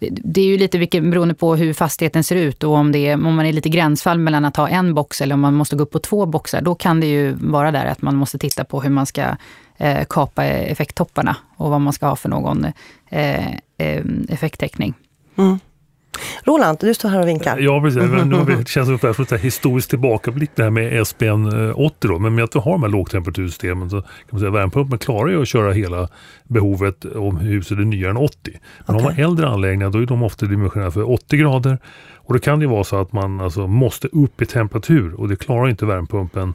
det är ju lite vilket, beroende på hur fastigheten ser ut och om, det är, om man är lite gränsfall mellan att ha en box eller om man måste gå upp på två boxar. Då kan det ju vara där att man måste titta på hur man ska eh, kapa effekttopparna och vad man ska ha för någon eh, eh, effekttäckning. Mm. Roland, du står här och vinkar. Ja, precis. Det känns ungefär som en historisk tillbakablick det här med SPN 80 då. Men med att vi har de här lågtemperatursystemen så kan man säga att värmepumpen klarar ju att köra hela behovet om huset är nyare än 80. Men okay. har man äldre anläggningar då är de ofta dimensionerade för 80 grader. Och det kan ju vara så att man alltså måste upp i temperatur och det klarar inte värmepumpen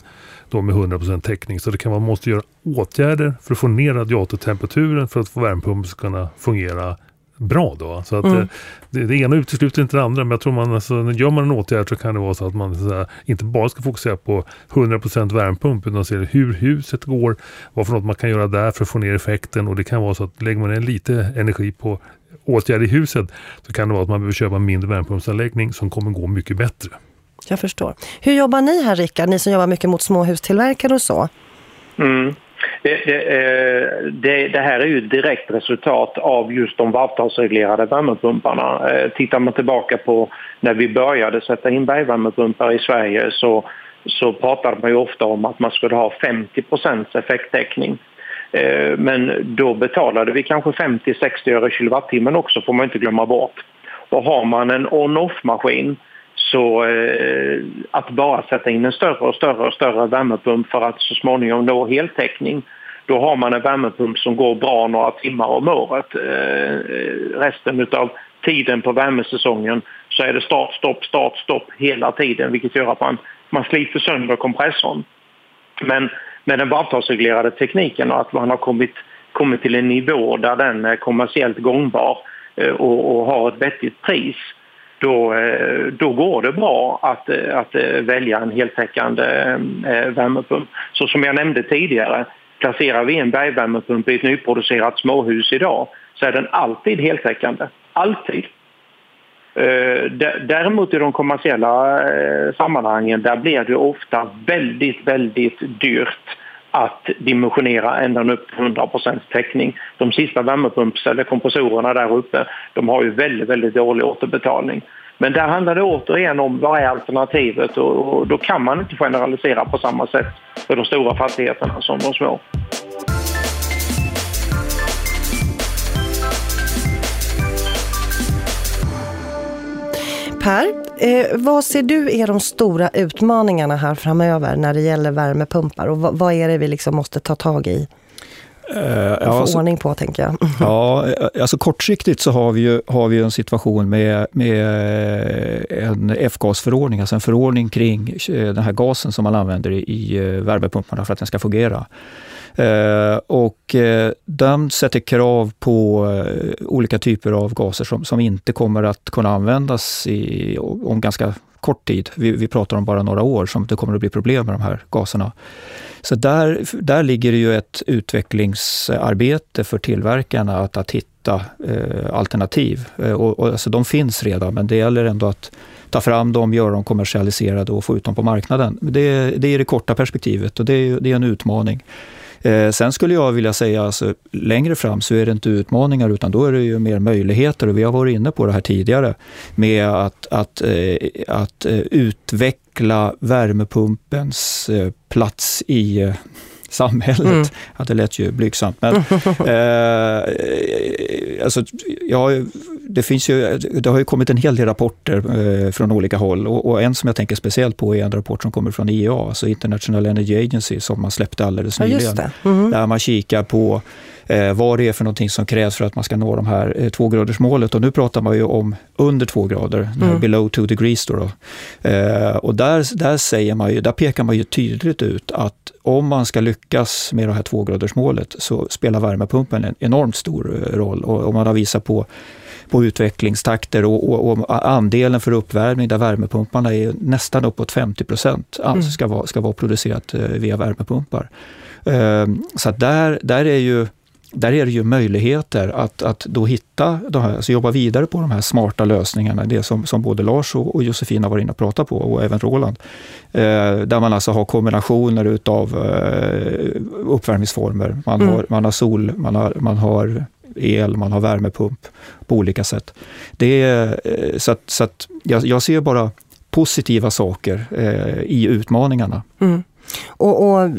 då med 100% täckning. Så det kan man måste göra åtgärder för att få ner radiatortemperaturen för att få värmepumpen ska kunna fungera bra då. Så att mm. Eh, det, det, ena utesluter inte det andra men jag tror man, alltså, gör man en åtgärd så kan det vara så att man så här, inte bara ska fokusera på 100% värmepump utan se hur huset går, vad för något man kan göra där för att få ner effekten och det kan vara så att lägger man ner lite energi på åtgärd i huset så kan det vara att man behöver köpa en mindre värmepumpsanläggning som kommer gå mycket bättre. Jag förstår. Hur jobbar ni här Rickard, ni som jobbar mycket mot småhustillverkare och så? Mm. Det, det, eh, det, det, här är ju ett direkt resultat av just de avtalsreglerade värmepumparna. Eh, tittar man tillbaka på när vi började sätta in bergvärmepumpar i Sverige så så pratade man ju ofta om att man skulle ha 50 effekttäckning. Eh, men då betalade vi kanske 50-60 öre kilowattimmen också får man inte glömma bort. Och har man en on-off-maskin så eh, att bara sätta in en större och större och större värmepump för att så småningom nå heltäckning då har man en värmepump som går bra några timmar om året. Eh, resten av tiden på värmesäsongen så är det start, stopp, start, stopp hela tiden vilket gör att man, man sliter sönder kompressorn. Men med den avtalsreglerade tekniken och att man har kommit, kommit till en nivå där den är kommersiellt gångbar eh, och, och har ett vettigt pris då, eh, då går det bra att, eh, att eh, välja en heltäckande värmepump. Så som jag nämnde tidigare, placerar vi en bergvärmepump i ett nyproducerat småhus idag så är den alltid heltäckande. Alltid. Däremot i de kommersiella sammanhangen där blir det ofta väldigt, väldigt dyrt att dimensionera ända upp till 100 täckning. De sista värmepumps eller kompressorerna där uppe de har ju väldigt, väldigt dålig återbetalning. Men där handlar det återigen om vad är alternativet och då kan man inte generalisera på samma sätt för de stora fastigheterna som de små. Per, eh, vad ser du är de stora utmaningarna här framöver när det gäller värmepumpar och vad, är det vi liksom måste ta tag i? Uh, ja, få alltså, ordning på, tänker jag. Ja, alltså kortsiktigt så har vi ju, har vi en situation med, med en F-gasförordning, alltså en förordning kring eh, den här gasen som man använder i, eh, värmepumparna för att den ska fungera. Eh, och uh, den sätter krav på eh, olika typer av gaser som, som inte kommer att kunna användas i, om ganska kort tid. Vi, vi pratar om bara några år som det kommer att bli problem med de här gaserna. Så där, där ligger det ju ett utvecklingsarbete för tillverkarna att, att hitta eh, alternativ. Eh, och, och, alltså de finns redan, men det gäller ändå att ta fram dem, göra dem kommersialiserade och få ut dem på marknaden. Det, det är det korta perspektivet och det är, det är en utmaning. Eh, sen skulle jag vilja säga, alltså, längre fram så är det inte utmaningar utan då är det ju mer möjligheter. Och vi har varit inne på det här tidigare med att, att, eh, att eh, utveckla värmepumpens eh, plats i eh, samhället. Mm. Ja, det lät ju blygsamt. Men, eh, alltså, ja, det, finns ju, det har ju kommit en hel del rapporter eh, från olika håll och, och, en som jag tänker speciellt på är en rapport som kommer från IEA, alltså International Energy Agency, som man släppte alldeles nyligen. Ja, mm. Där man kikar på eh, vad det är för någonting som krävs för att man ska nå de här eh, tvågradersmålet. Och nu pratar man ju om under två grader, mm. below two degrees. Då, då. Eh, och där, där, säger man ju, där pekar man ju tydligt ut att om man ska lyckas med det här tvågradersmålet så spelar värmepumpen en enormt stor eh, roll. Och, man har visat på på utvecklingstakter och, och, och, andelen för uppvärmning där värmepumparna är nästan uppåt 50 procent alltså mm. ska, vara, ska vara producerat eh, via värmepumpar. Ehm, så där, där är ju där är det ju möjligheter att, att då hitta, de här, alltså jobba vidare på de här smarta lösningarna, det som, som både Lars och, och Josefin har varit inne och pratat på och även Roland. Eh, där man alltså har kombinationer utav eh, uppvärmningsformer. Man, mm. har, man har sol, man har, man har el, man har värmepump på olika sätt. Det är, eh, så att, så att jag, jag ser bara positiva saker eh, i utmaningarna. Mm. Och, och,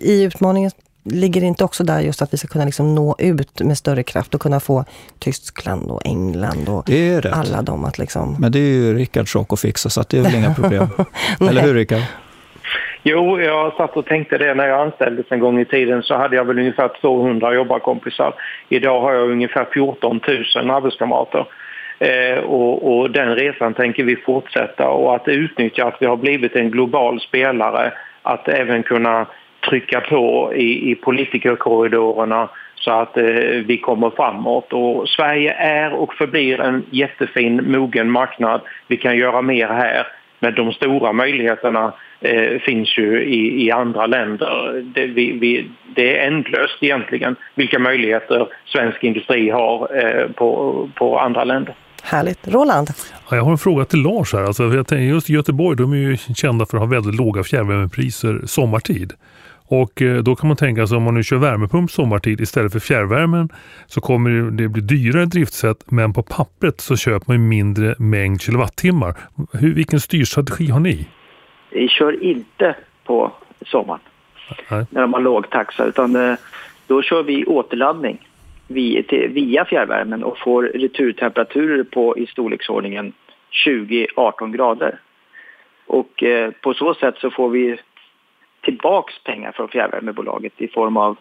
i utmaningen ligger det inte också där just att vi ska kunna liksom nå ut med större kraft och kunna få Tyskland och England och alla dem att liksom... Men det är ju Rickards sak att fixa så att det är väl inga problem. Eller hur Rickard? Jo, jag satt och tänkte det när jag anställdes en gång i tiden så hade jag väl ungefär 200 jobbarkompisar. Idag har jag ungefär 14 000 arbetskamrater. Eh, och, och, den resan tänker vi fortsätta och att utnyttja att vi har blivit en global spelare att även kunna trycka på i, i politikerkorridorerna så att eh, vi kommer framåt. Och Sverige är och förblir en jättefin mogen marknad. Vi kan göra mer här. Men de stora möjligheterna eh, finns ju i, i andra länder. Det, vi, vi, det är ändlöst egentligen vilka möjligheter svensk industri har eh, på, på andra länder. Härligt. Roland? Ja, jag har en fråga till Lars här. Alltså, jag tänker just Göteborg, de är ju kända för att ha väldigt låga fjärrvärmepriser sommartid. Och eh, då kan man tänka sig om man nu kör värmepump sommartid istället för fjärrvärmen så kommer det bli dyrare driftsätt men på pappret så köper man mindre mängd kilowattimmar. Hur, vilken styrstrategi har ni? Vi kör inte på sommaren Nej. när de har låg taxa utan eh, då kör vi återladdning via fjärrvärmen och får returtemperaturer på i storleksordningen 20-18 grader. Och eh, på så sätt så får vi tillbaks pengar från fjärrvärmebolaget i form av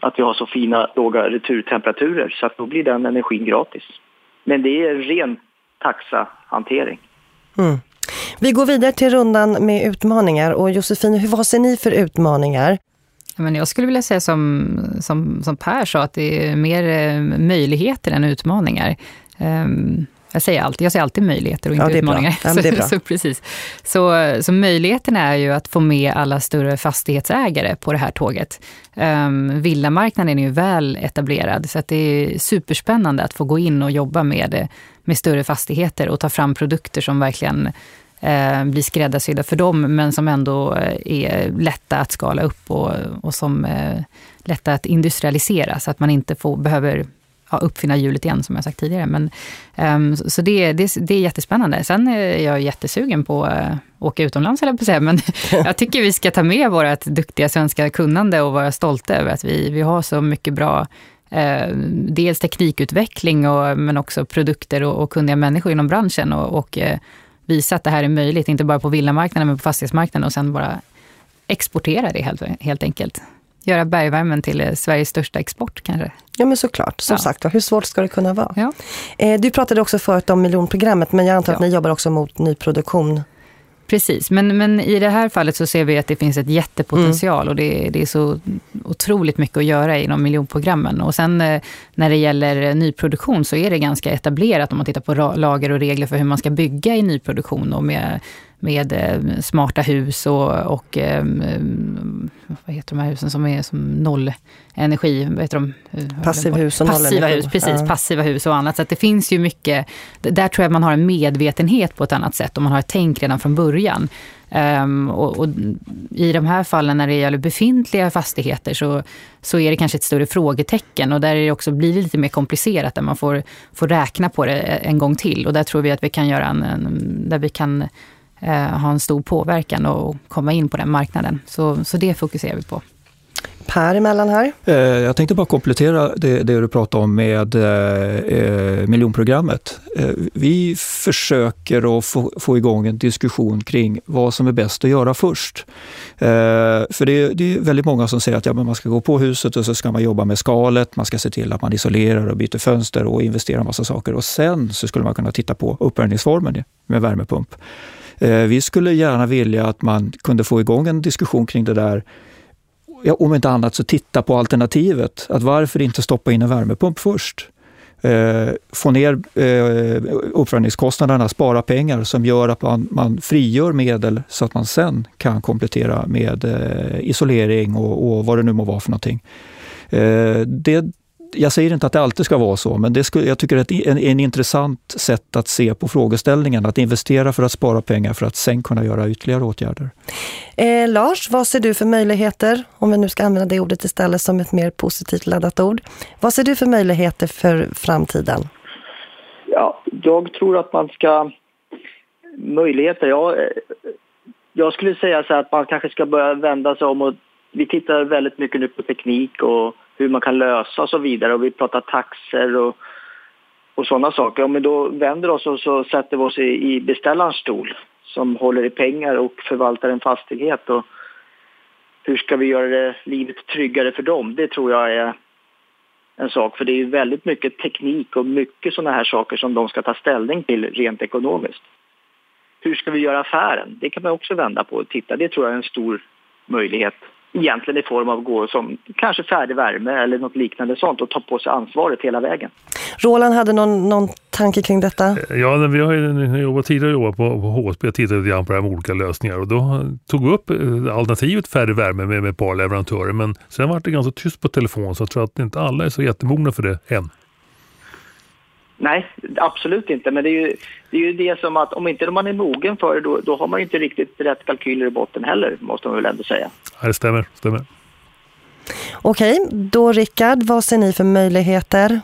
att vi har så fina låga returtemperaturer så att då blir den energin gratis. Men det är ren taxahantering. Mm. Vi går vidare till rundan med utmaningar och Josefin, hur, vad ser ni för utmaningar? Men jag skulle vilja säga som, som, som Per sa, att det är mer eh, möjligheter än utmaningar. Um, jag säger alltid, jag säger alltid möjligheter och inte Ja, är utmaningar. Ja, är så, så, precis. Så, så möjligheterna är ju att få med alla större fastighetsägare på det här tåget. Um, villamarknaden är ju väl etablerad, så att det är superspännande att få gå in och jobba med, med större fastigheter och ta fram produkter som verkligen eh, blir skräddarsydda för dem, men som ändå eh, är lätta att skala upp och, och som eh, lätta att industrialisera, så att man inte får, behöver ja, uppfinna hjulet igen, som jag sagt tidigare. Men, um, så det, det, det är jättespännande. Sen är jag jättesugen på att uh, åka utomlands, eller på att säga, men jag tycker vi ska ta med vårt duktiga svenska kunnande och vara stolta över att vi, vi har så mycket bra Eh, dels teknikutveckling, och, men också produkter och, och kunniga människor inom branschen och, och eh, visa att det här är möjligt, inte bara på villamarknaden, men på fastighetsmarknaden och sen bara exportera det helt, helt enkelt. Göra bergvärmen till eh, Sveriges största export kanske. Ja men såklart, som Ja. sagt, hur svårt ska det kunna vara? Ja. Eh, du pratade också förut om miljonprogrammet, men jag antar att Ja. ni jobbar också mot nyproduktion. Precis, men, men i det här fallet så ser vi att det finns ett jättepotential och det, det är så otroligt mycket att göra inom miljonprogrammen. Och sen eh, när det gäller nyproduktion så är det ganska etablerat om man tittar på lagar och regler för hur man ska bygga i nyproduktion och med, med eh, smarta hus och, och eh, vad heter de här husen som är som noll energi, vad heter de? Eh, Passivhus och Passiva hus, precis. Ja. Passiva hus och annat. Så att det finns ju mycket, där tror jag man har en medvetenhet på ett annat sätt och man har ett tänk redan från början. Ehm, och, och I de här fallen när det gäller befintliga fastigheter så, så är det kanske ett större frågetecken och där är det också, blir det lite mer komplicerat där man får, får räkna på det en gång till. Och där tror vi att vi kan göra en, en där vi kan ha en stor påverkan och komma in på den marknaden. Så, så det fokuserar vi på. Per emellan här. Eh, Jag tänkte bara komplettera det, det du pratade om med eh, eh, miljonprogrammet. Eh, vi försöker att få, få igång en diskussion kring vad som är bäst att göra först. Eh, för det, är- det är väldigt många som säger att ja, men man ska gå på huset och så ska man jobba med skalet, man ska se till att man isolerar och byter fönster och investerar en massa saker. Och sen så skulle man kunna titta på uppvärmningsformen med värmepump. Eh, vi skulle gärna vilja att man kunde få igång en diskussion kring det där ja, om inte annat så titta på alternativet. Att varför inte stoppa in en värmepump först? Eh, få ner eh, uppvärmningskostnaderna, spara pengar som gör att man, man frigör medel så att man sen kan komplettera med eh, isolering och, och vad det nu må vara för någonting. Eh, det, jag säger inte att det alltid ska vara så, men det skulle, jag tycker att det är en, en intressant sätt att se på frågeställningen. Att investera för att spara pengar för att sen kunna göra ytterligare åtgärder. Eh, Lars, vad ser du för möjligheter, om vi nu ska använda det ordet istället som ett mer positivt laddat ord. Vad ser du för möjligheter för framtiden? Ja, jag tror att man ska... Möjligheter, ja. eh, Jag skulle säga så här att man kanske ska börja vända sig om och vi tittar väldigt mycket nu på teknik och hur man kan lösa och så vidare och vi pratar taxer och, och sådana saker. Om vi då vänder oss och så sätter vi oss i, i beställarens stol som håller i pengar och förvaltar en fastighet och hur ska vi göra det, livet tryggare för dem? Det tror jag är en sak. För det är väldigt mycket teknik och mycket sådana här saker som de ska ta ställning till rent ekonomiskt. Hur ska vi göra affären? Det kan man också vända på och titta. Det tror jag är en stor möjlighet. Egentligen i form av gå som kanske färdig värme eller något liknande sånt och ta på sig ansvaret hela vägen. Roland hade någon, någon tanke kring detta? Ja, men vi har ju jobbat tidigare jobbat på, på HSB och tittat lite grann på det här med olika lösningar och då tog vi upp eh, alternativet färdig värme med, med ett par leverantörer men sen var det ganska tyst på telefon så jag tror att inte alla är så jättemogna för det än. Nej, absolut inte. Men det är ju det, är ju det som att om inte man är mogen för det då, då har man inte riktigt rätt kalkyler i botten heller, måste man väl ändå säga. Ja, det stämmer, stämmer. Okej, då Rickard, vad ser ni för möjligheter?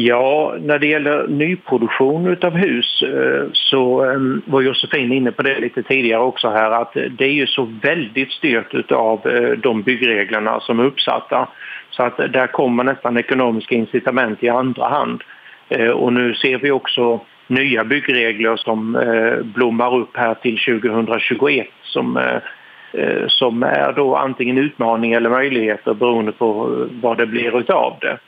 Ja, när det gäller nyproduktion av hus eh, så ehm, var Josefin inne på det lite tidigare också här att det är ju så väldigt styrt av eh, de byggreglerna som är uppsatta. Så att där kommer nästan ekonomiska incitament i andra hand. Eh, och nu ser vi också nya byggregler som eh, blommar upp här till 2021 som eh, som är då antingen utmaning eller möjligheter beroende på vad det blir utav det.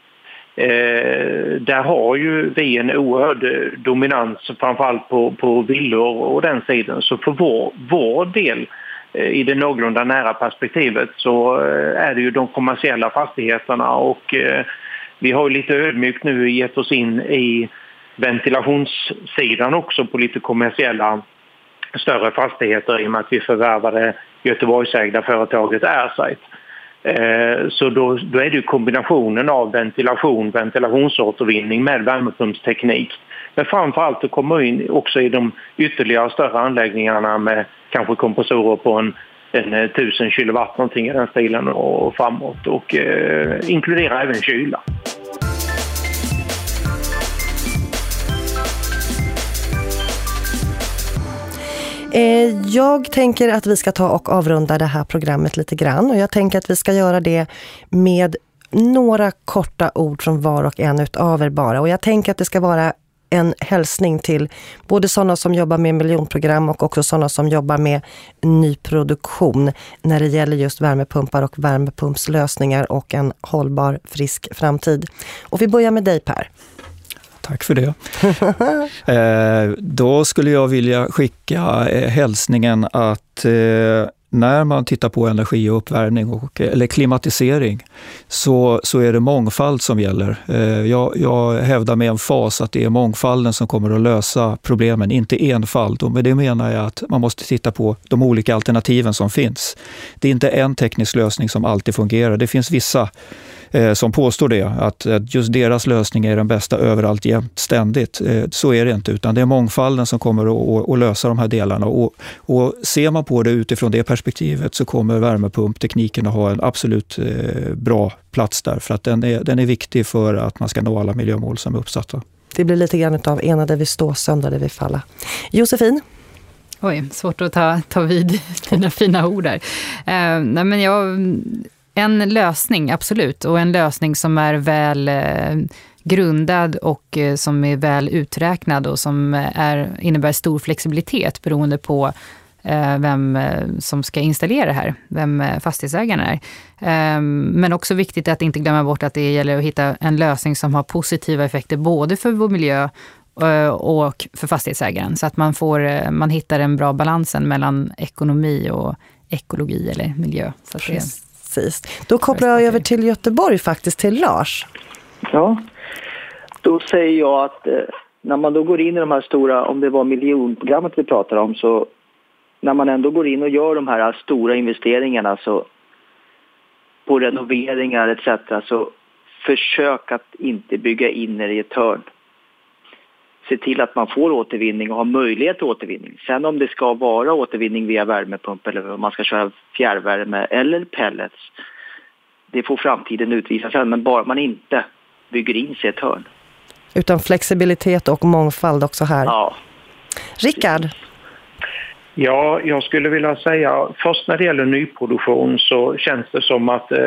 Där har ju vi en oerhörd dominans framförallt på, på villor och den sidan. Så för vår, vår del Eh, i det någorlunda nära perspektivet så eh, är det ju de kommersiella fastigheterna och eh, vi har ju lite ödmjukt nu gett oss in i ventilationssidan också på lite kommersiella större fastigheter i och med att vi förvärvade Göteborgsägda företaget Airsight. Så då, då, är det kombinationen av ventilation, ventilationsåtervinning med värmepumpsteknik. Men framförallt att komma in också i de ytterligare större anläggningarna med kanske kompressorer på en, en eh, 1000 kilowatt någonting i den stilen och framåt och eh, inkludera även kyla. Eh, jag tänker att vi ska ta och avrunda det här programmet lite grann och jag tänker att vi ska göra det med några korta ord från var och en utav er bara. Och jag tänker att det ska vara en hälsning till både sådana som jobbar med miljonprogram och också sådana som jobbar med nyproduktion när det gäller just värmepumpar och värmepumpslösningar och en hållbar, frisk framtid. Och vi börjar med dig Per. Tack för det. eh, då skulle jag vilja skicka eh, hälsningen att eh, när man tittar på energi och uppvärmning och, eller klimatisering så, så är det mångfald som gäller. Eh, jag, jag hävdar med en fas att det är mångfalden som kommer att lösa problemen, inte enfald. Och med det menar jag att man måste titta på de olika alternativen som finns. Det är inte en teknisk lösning som alltid fungerar. Det finns vissa eh, som påstår det, att, att just deras lösning är den bästa överallt jämt, ständigt. Eh, så är det inte, utan det är mångfalden som kommer att, lösa de här delarna. Och, och ser man på det utifrån det perspektivet så kommer värmepumptekniken att ha en absolut eh, bra plats där, för att den är, den är viktig för att man ska nå alla miljömål som är uppsatta. Det blir lite grann av ena där vi står, sönder där vi falla. Josefin? Oj, svårt att ta, ta vid dina fina ord där. Eh, nej men jag en lösning, absolut. Och en lösning som är väl eh, grundad och eh, som är väl uträknad och som eh, är, innebär stor flexibilitet beroende på vem som ska installera det här, vem fastighetsägaren är. Ehm, men också viktigt att inte glömma bort att det gäller att hitta en lösning som har positiva effekter både för vår miljö och för fastighetsägaren. Så att man, får, man hittar den bra balansen mellan ekonomi och ekologi eller miljö. Så Precis. Då kopplar jag över till Göteborg faktiskt, till Lars. Ja, då säger jag att eh, när man då går in i de här stora, om det var miljonprogrammet vi pratade om, så när man ändå går in och gör de här stora investeringarna så på renoveringar etc. så försök att inte bygga in er i ett hörn se till att man får återvinning och har möjlighet till återvinning. Sen om det ska vara återvinning via värmepump eller om man ska köra fjärrvärme eller pellets, det får framtiden utvisa sen, men bara man inte bygger in sig ett hörn. Utan flexibilitet och mångfald också här. Ja. Rickard? Ja, jag skulle vilja säga först när det gäller nyproduktion så känns det som att eh,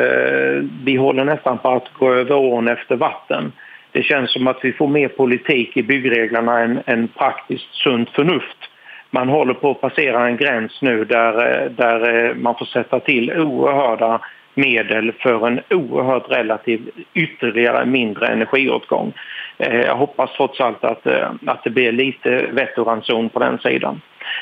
vi håller nästan på att gå över ån efter vatten. Det känns som att vi får mer politik i byggreglerna än, än praktiskt sunt förnuft. Man håller på att passera en gräns nu där, eh, där eh, man får sätta till oerhörda medel för en oerhört relativ ytterligare mindre energiåtgång. Eh, jag hoppas trots allt att, att det blir lite vett och ranson på den sidan.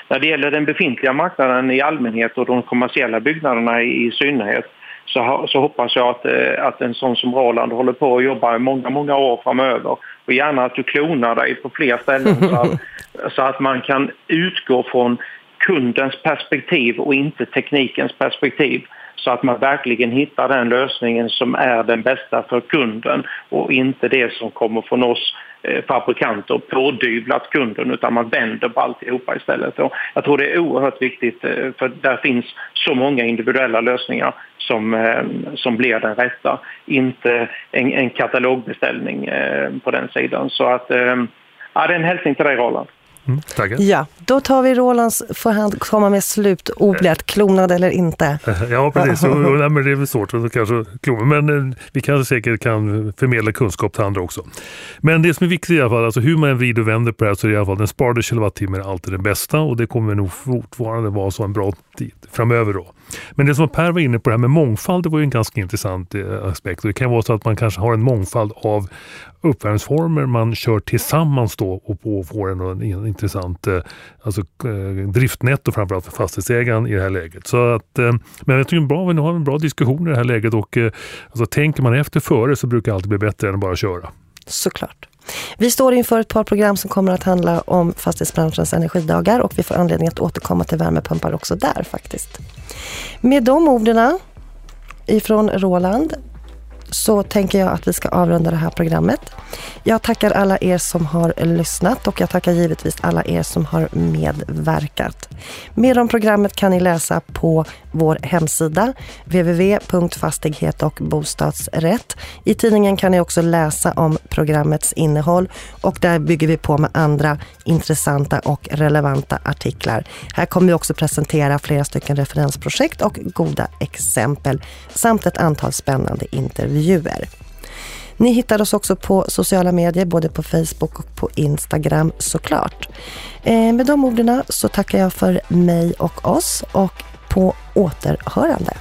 När det gäller den befintliga marknaden i allmänhet och de kommersiella byggnaderna i synnerhet så, så hoppas jag att, eh, att en sån som Roland håller på att jobba i många, många år framöver. Och gärna att du klonar dig på fler ställen så att, så att man kan utgå från kundens perspektiv och inte teknikens perspektiv så att man verkligen hittar den lösningen som är den bästa för kunden och inte det som kommer från oss eh, fabrikanter pådyvlat kunden utan man vänder på alltihopa istället. Och jag tror det är oerhört viktigt eh, för där finns så många individuella lösningar som, eh, som blir den rätta, inte en, en katalogbeställning på den sidan. Så att, ja, det är en hälsning till dig Roland. Mm, ja, då tar vi Rolands, får han komma med slutord, klonad eller inte? Ja, precis. Och, och, men det är väl svårt att kanske klona, men eh, vi kanske säkert kan förmedla kunskap till andra också. Men det som är viktigt i alla fall, alltså hur man vrider och vänder på det här så är det i alla fall den sparade kilowattimmen är alltid den bästa och det kommer nog fortfarande vara så en bra tid framöver då. Men det som Per var inne på det här med mångfald, det var ju en ganska intressant eh, aspekt. Det kan vara så att man kanske har en mångfald av uppvärmningsformer man kör tillsammans då och får en, en intressant eh, alltså, eh, driftnetto framförallt för fastighetsägaren i det här läget. Så att, men jag tycker att bra, vi har en bra diskussion i det här läget och alltså, tänker man efter före så brukar det alltid bli bättre än att bara köra. Såklart. Vi står inför ett par program som kommer att handla om fastighetsbranschens energidagar och vi får anledning att återkomma till värmepumpar också där faktiskt. Med de orden ifrån Roland så tänker jag att vi ska avrunda det här programmet. Jag tackar alla er som har lyssnat och jag tackar givetvis alla er som har medverkat. Mer om programmet kan ni läsa på vår hemsida www.fastighet och bostadsrätt. I tidningen kan ni också läsa om programmets innehåll och där bygger vi på med andra intressanta och relevanta artiklar. Här kommer vi också presentera flera stycken referensprojekt och goda exempel samt ett antal spännande intervjuer. Ni hittar oss också på sociala medier, både på Facebook och på Instagram såklart. Eh, med de orden så tackar jag för mig och oss och på återhörande.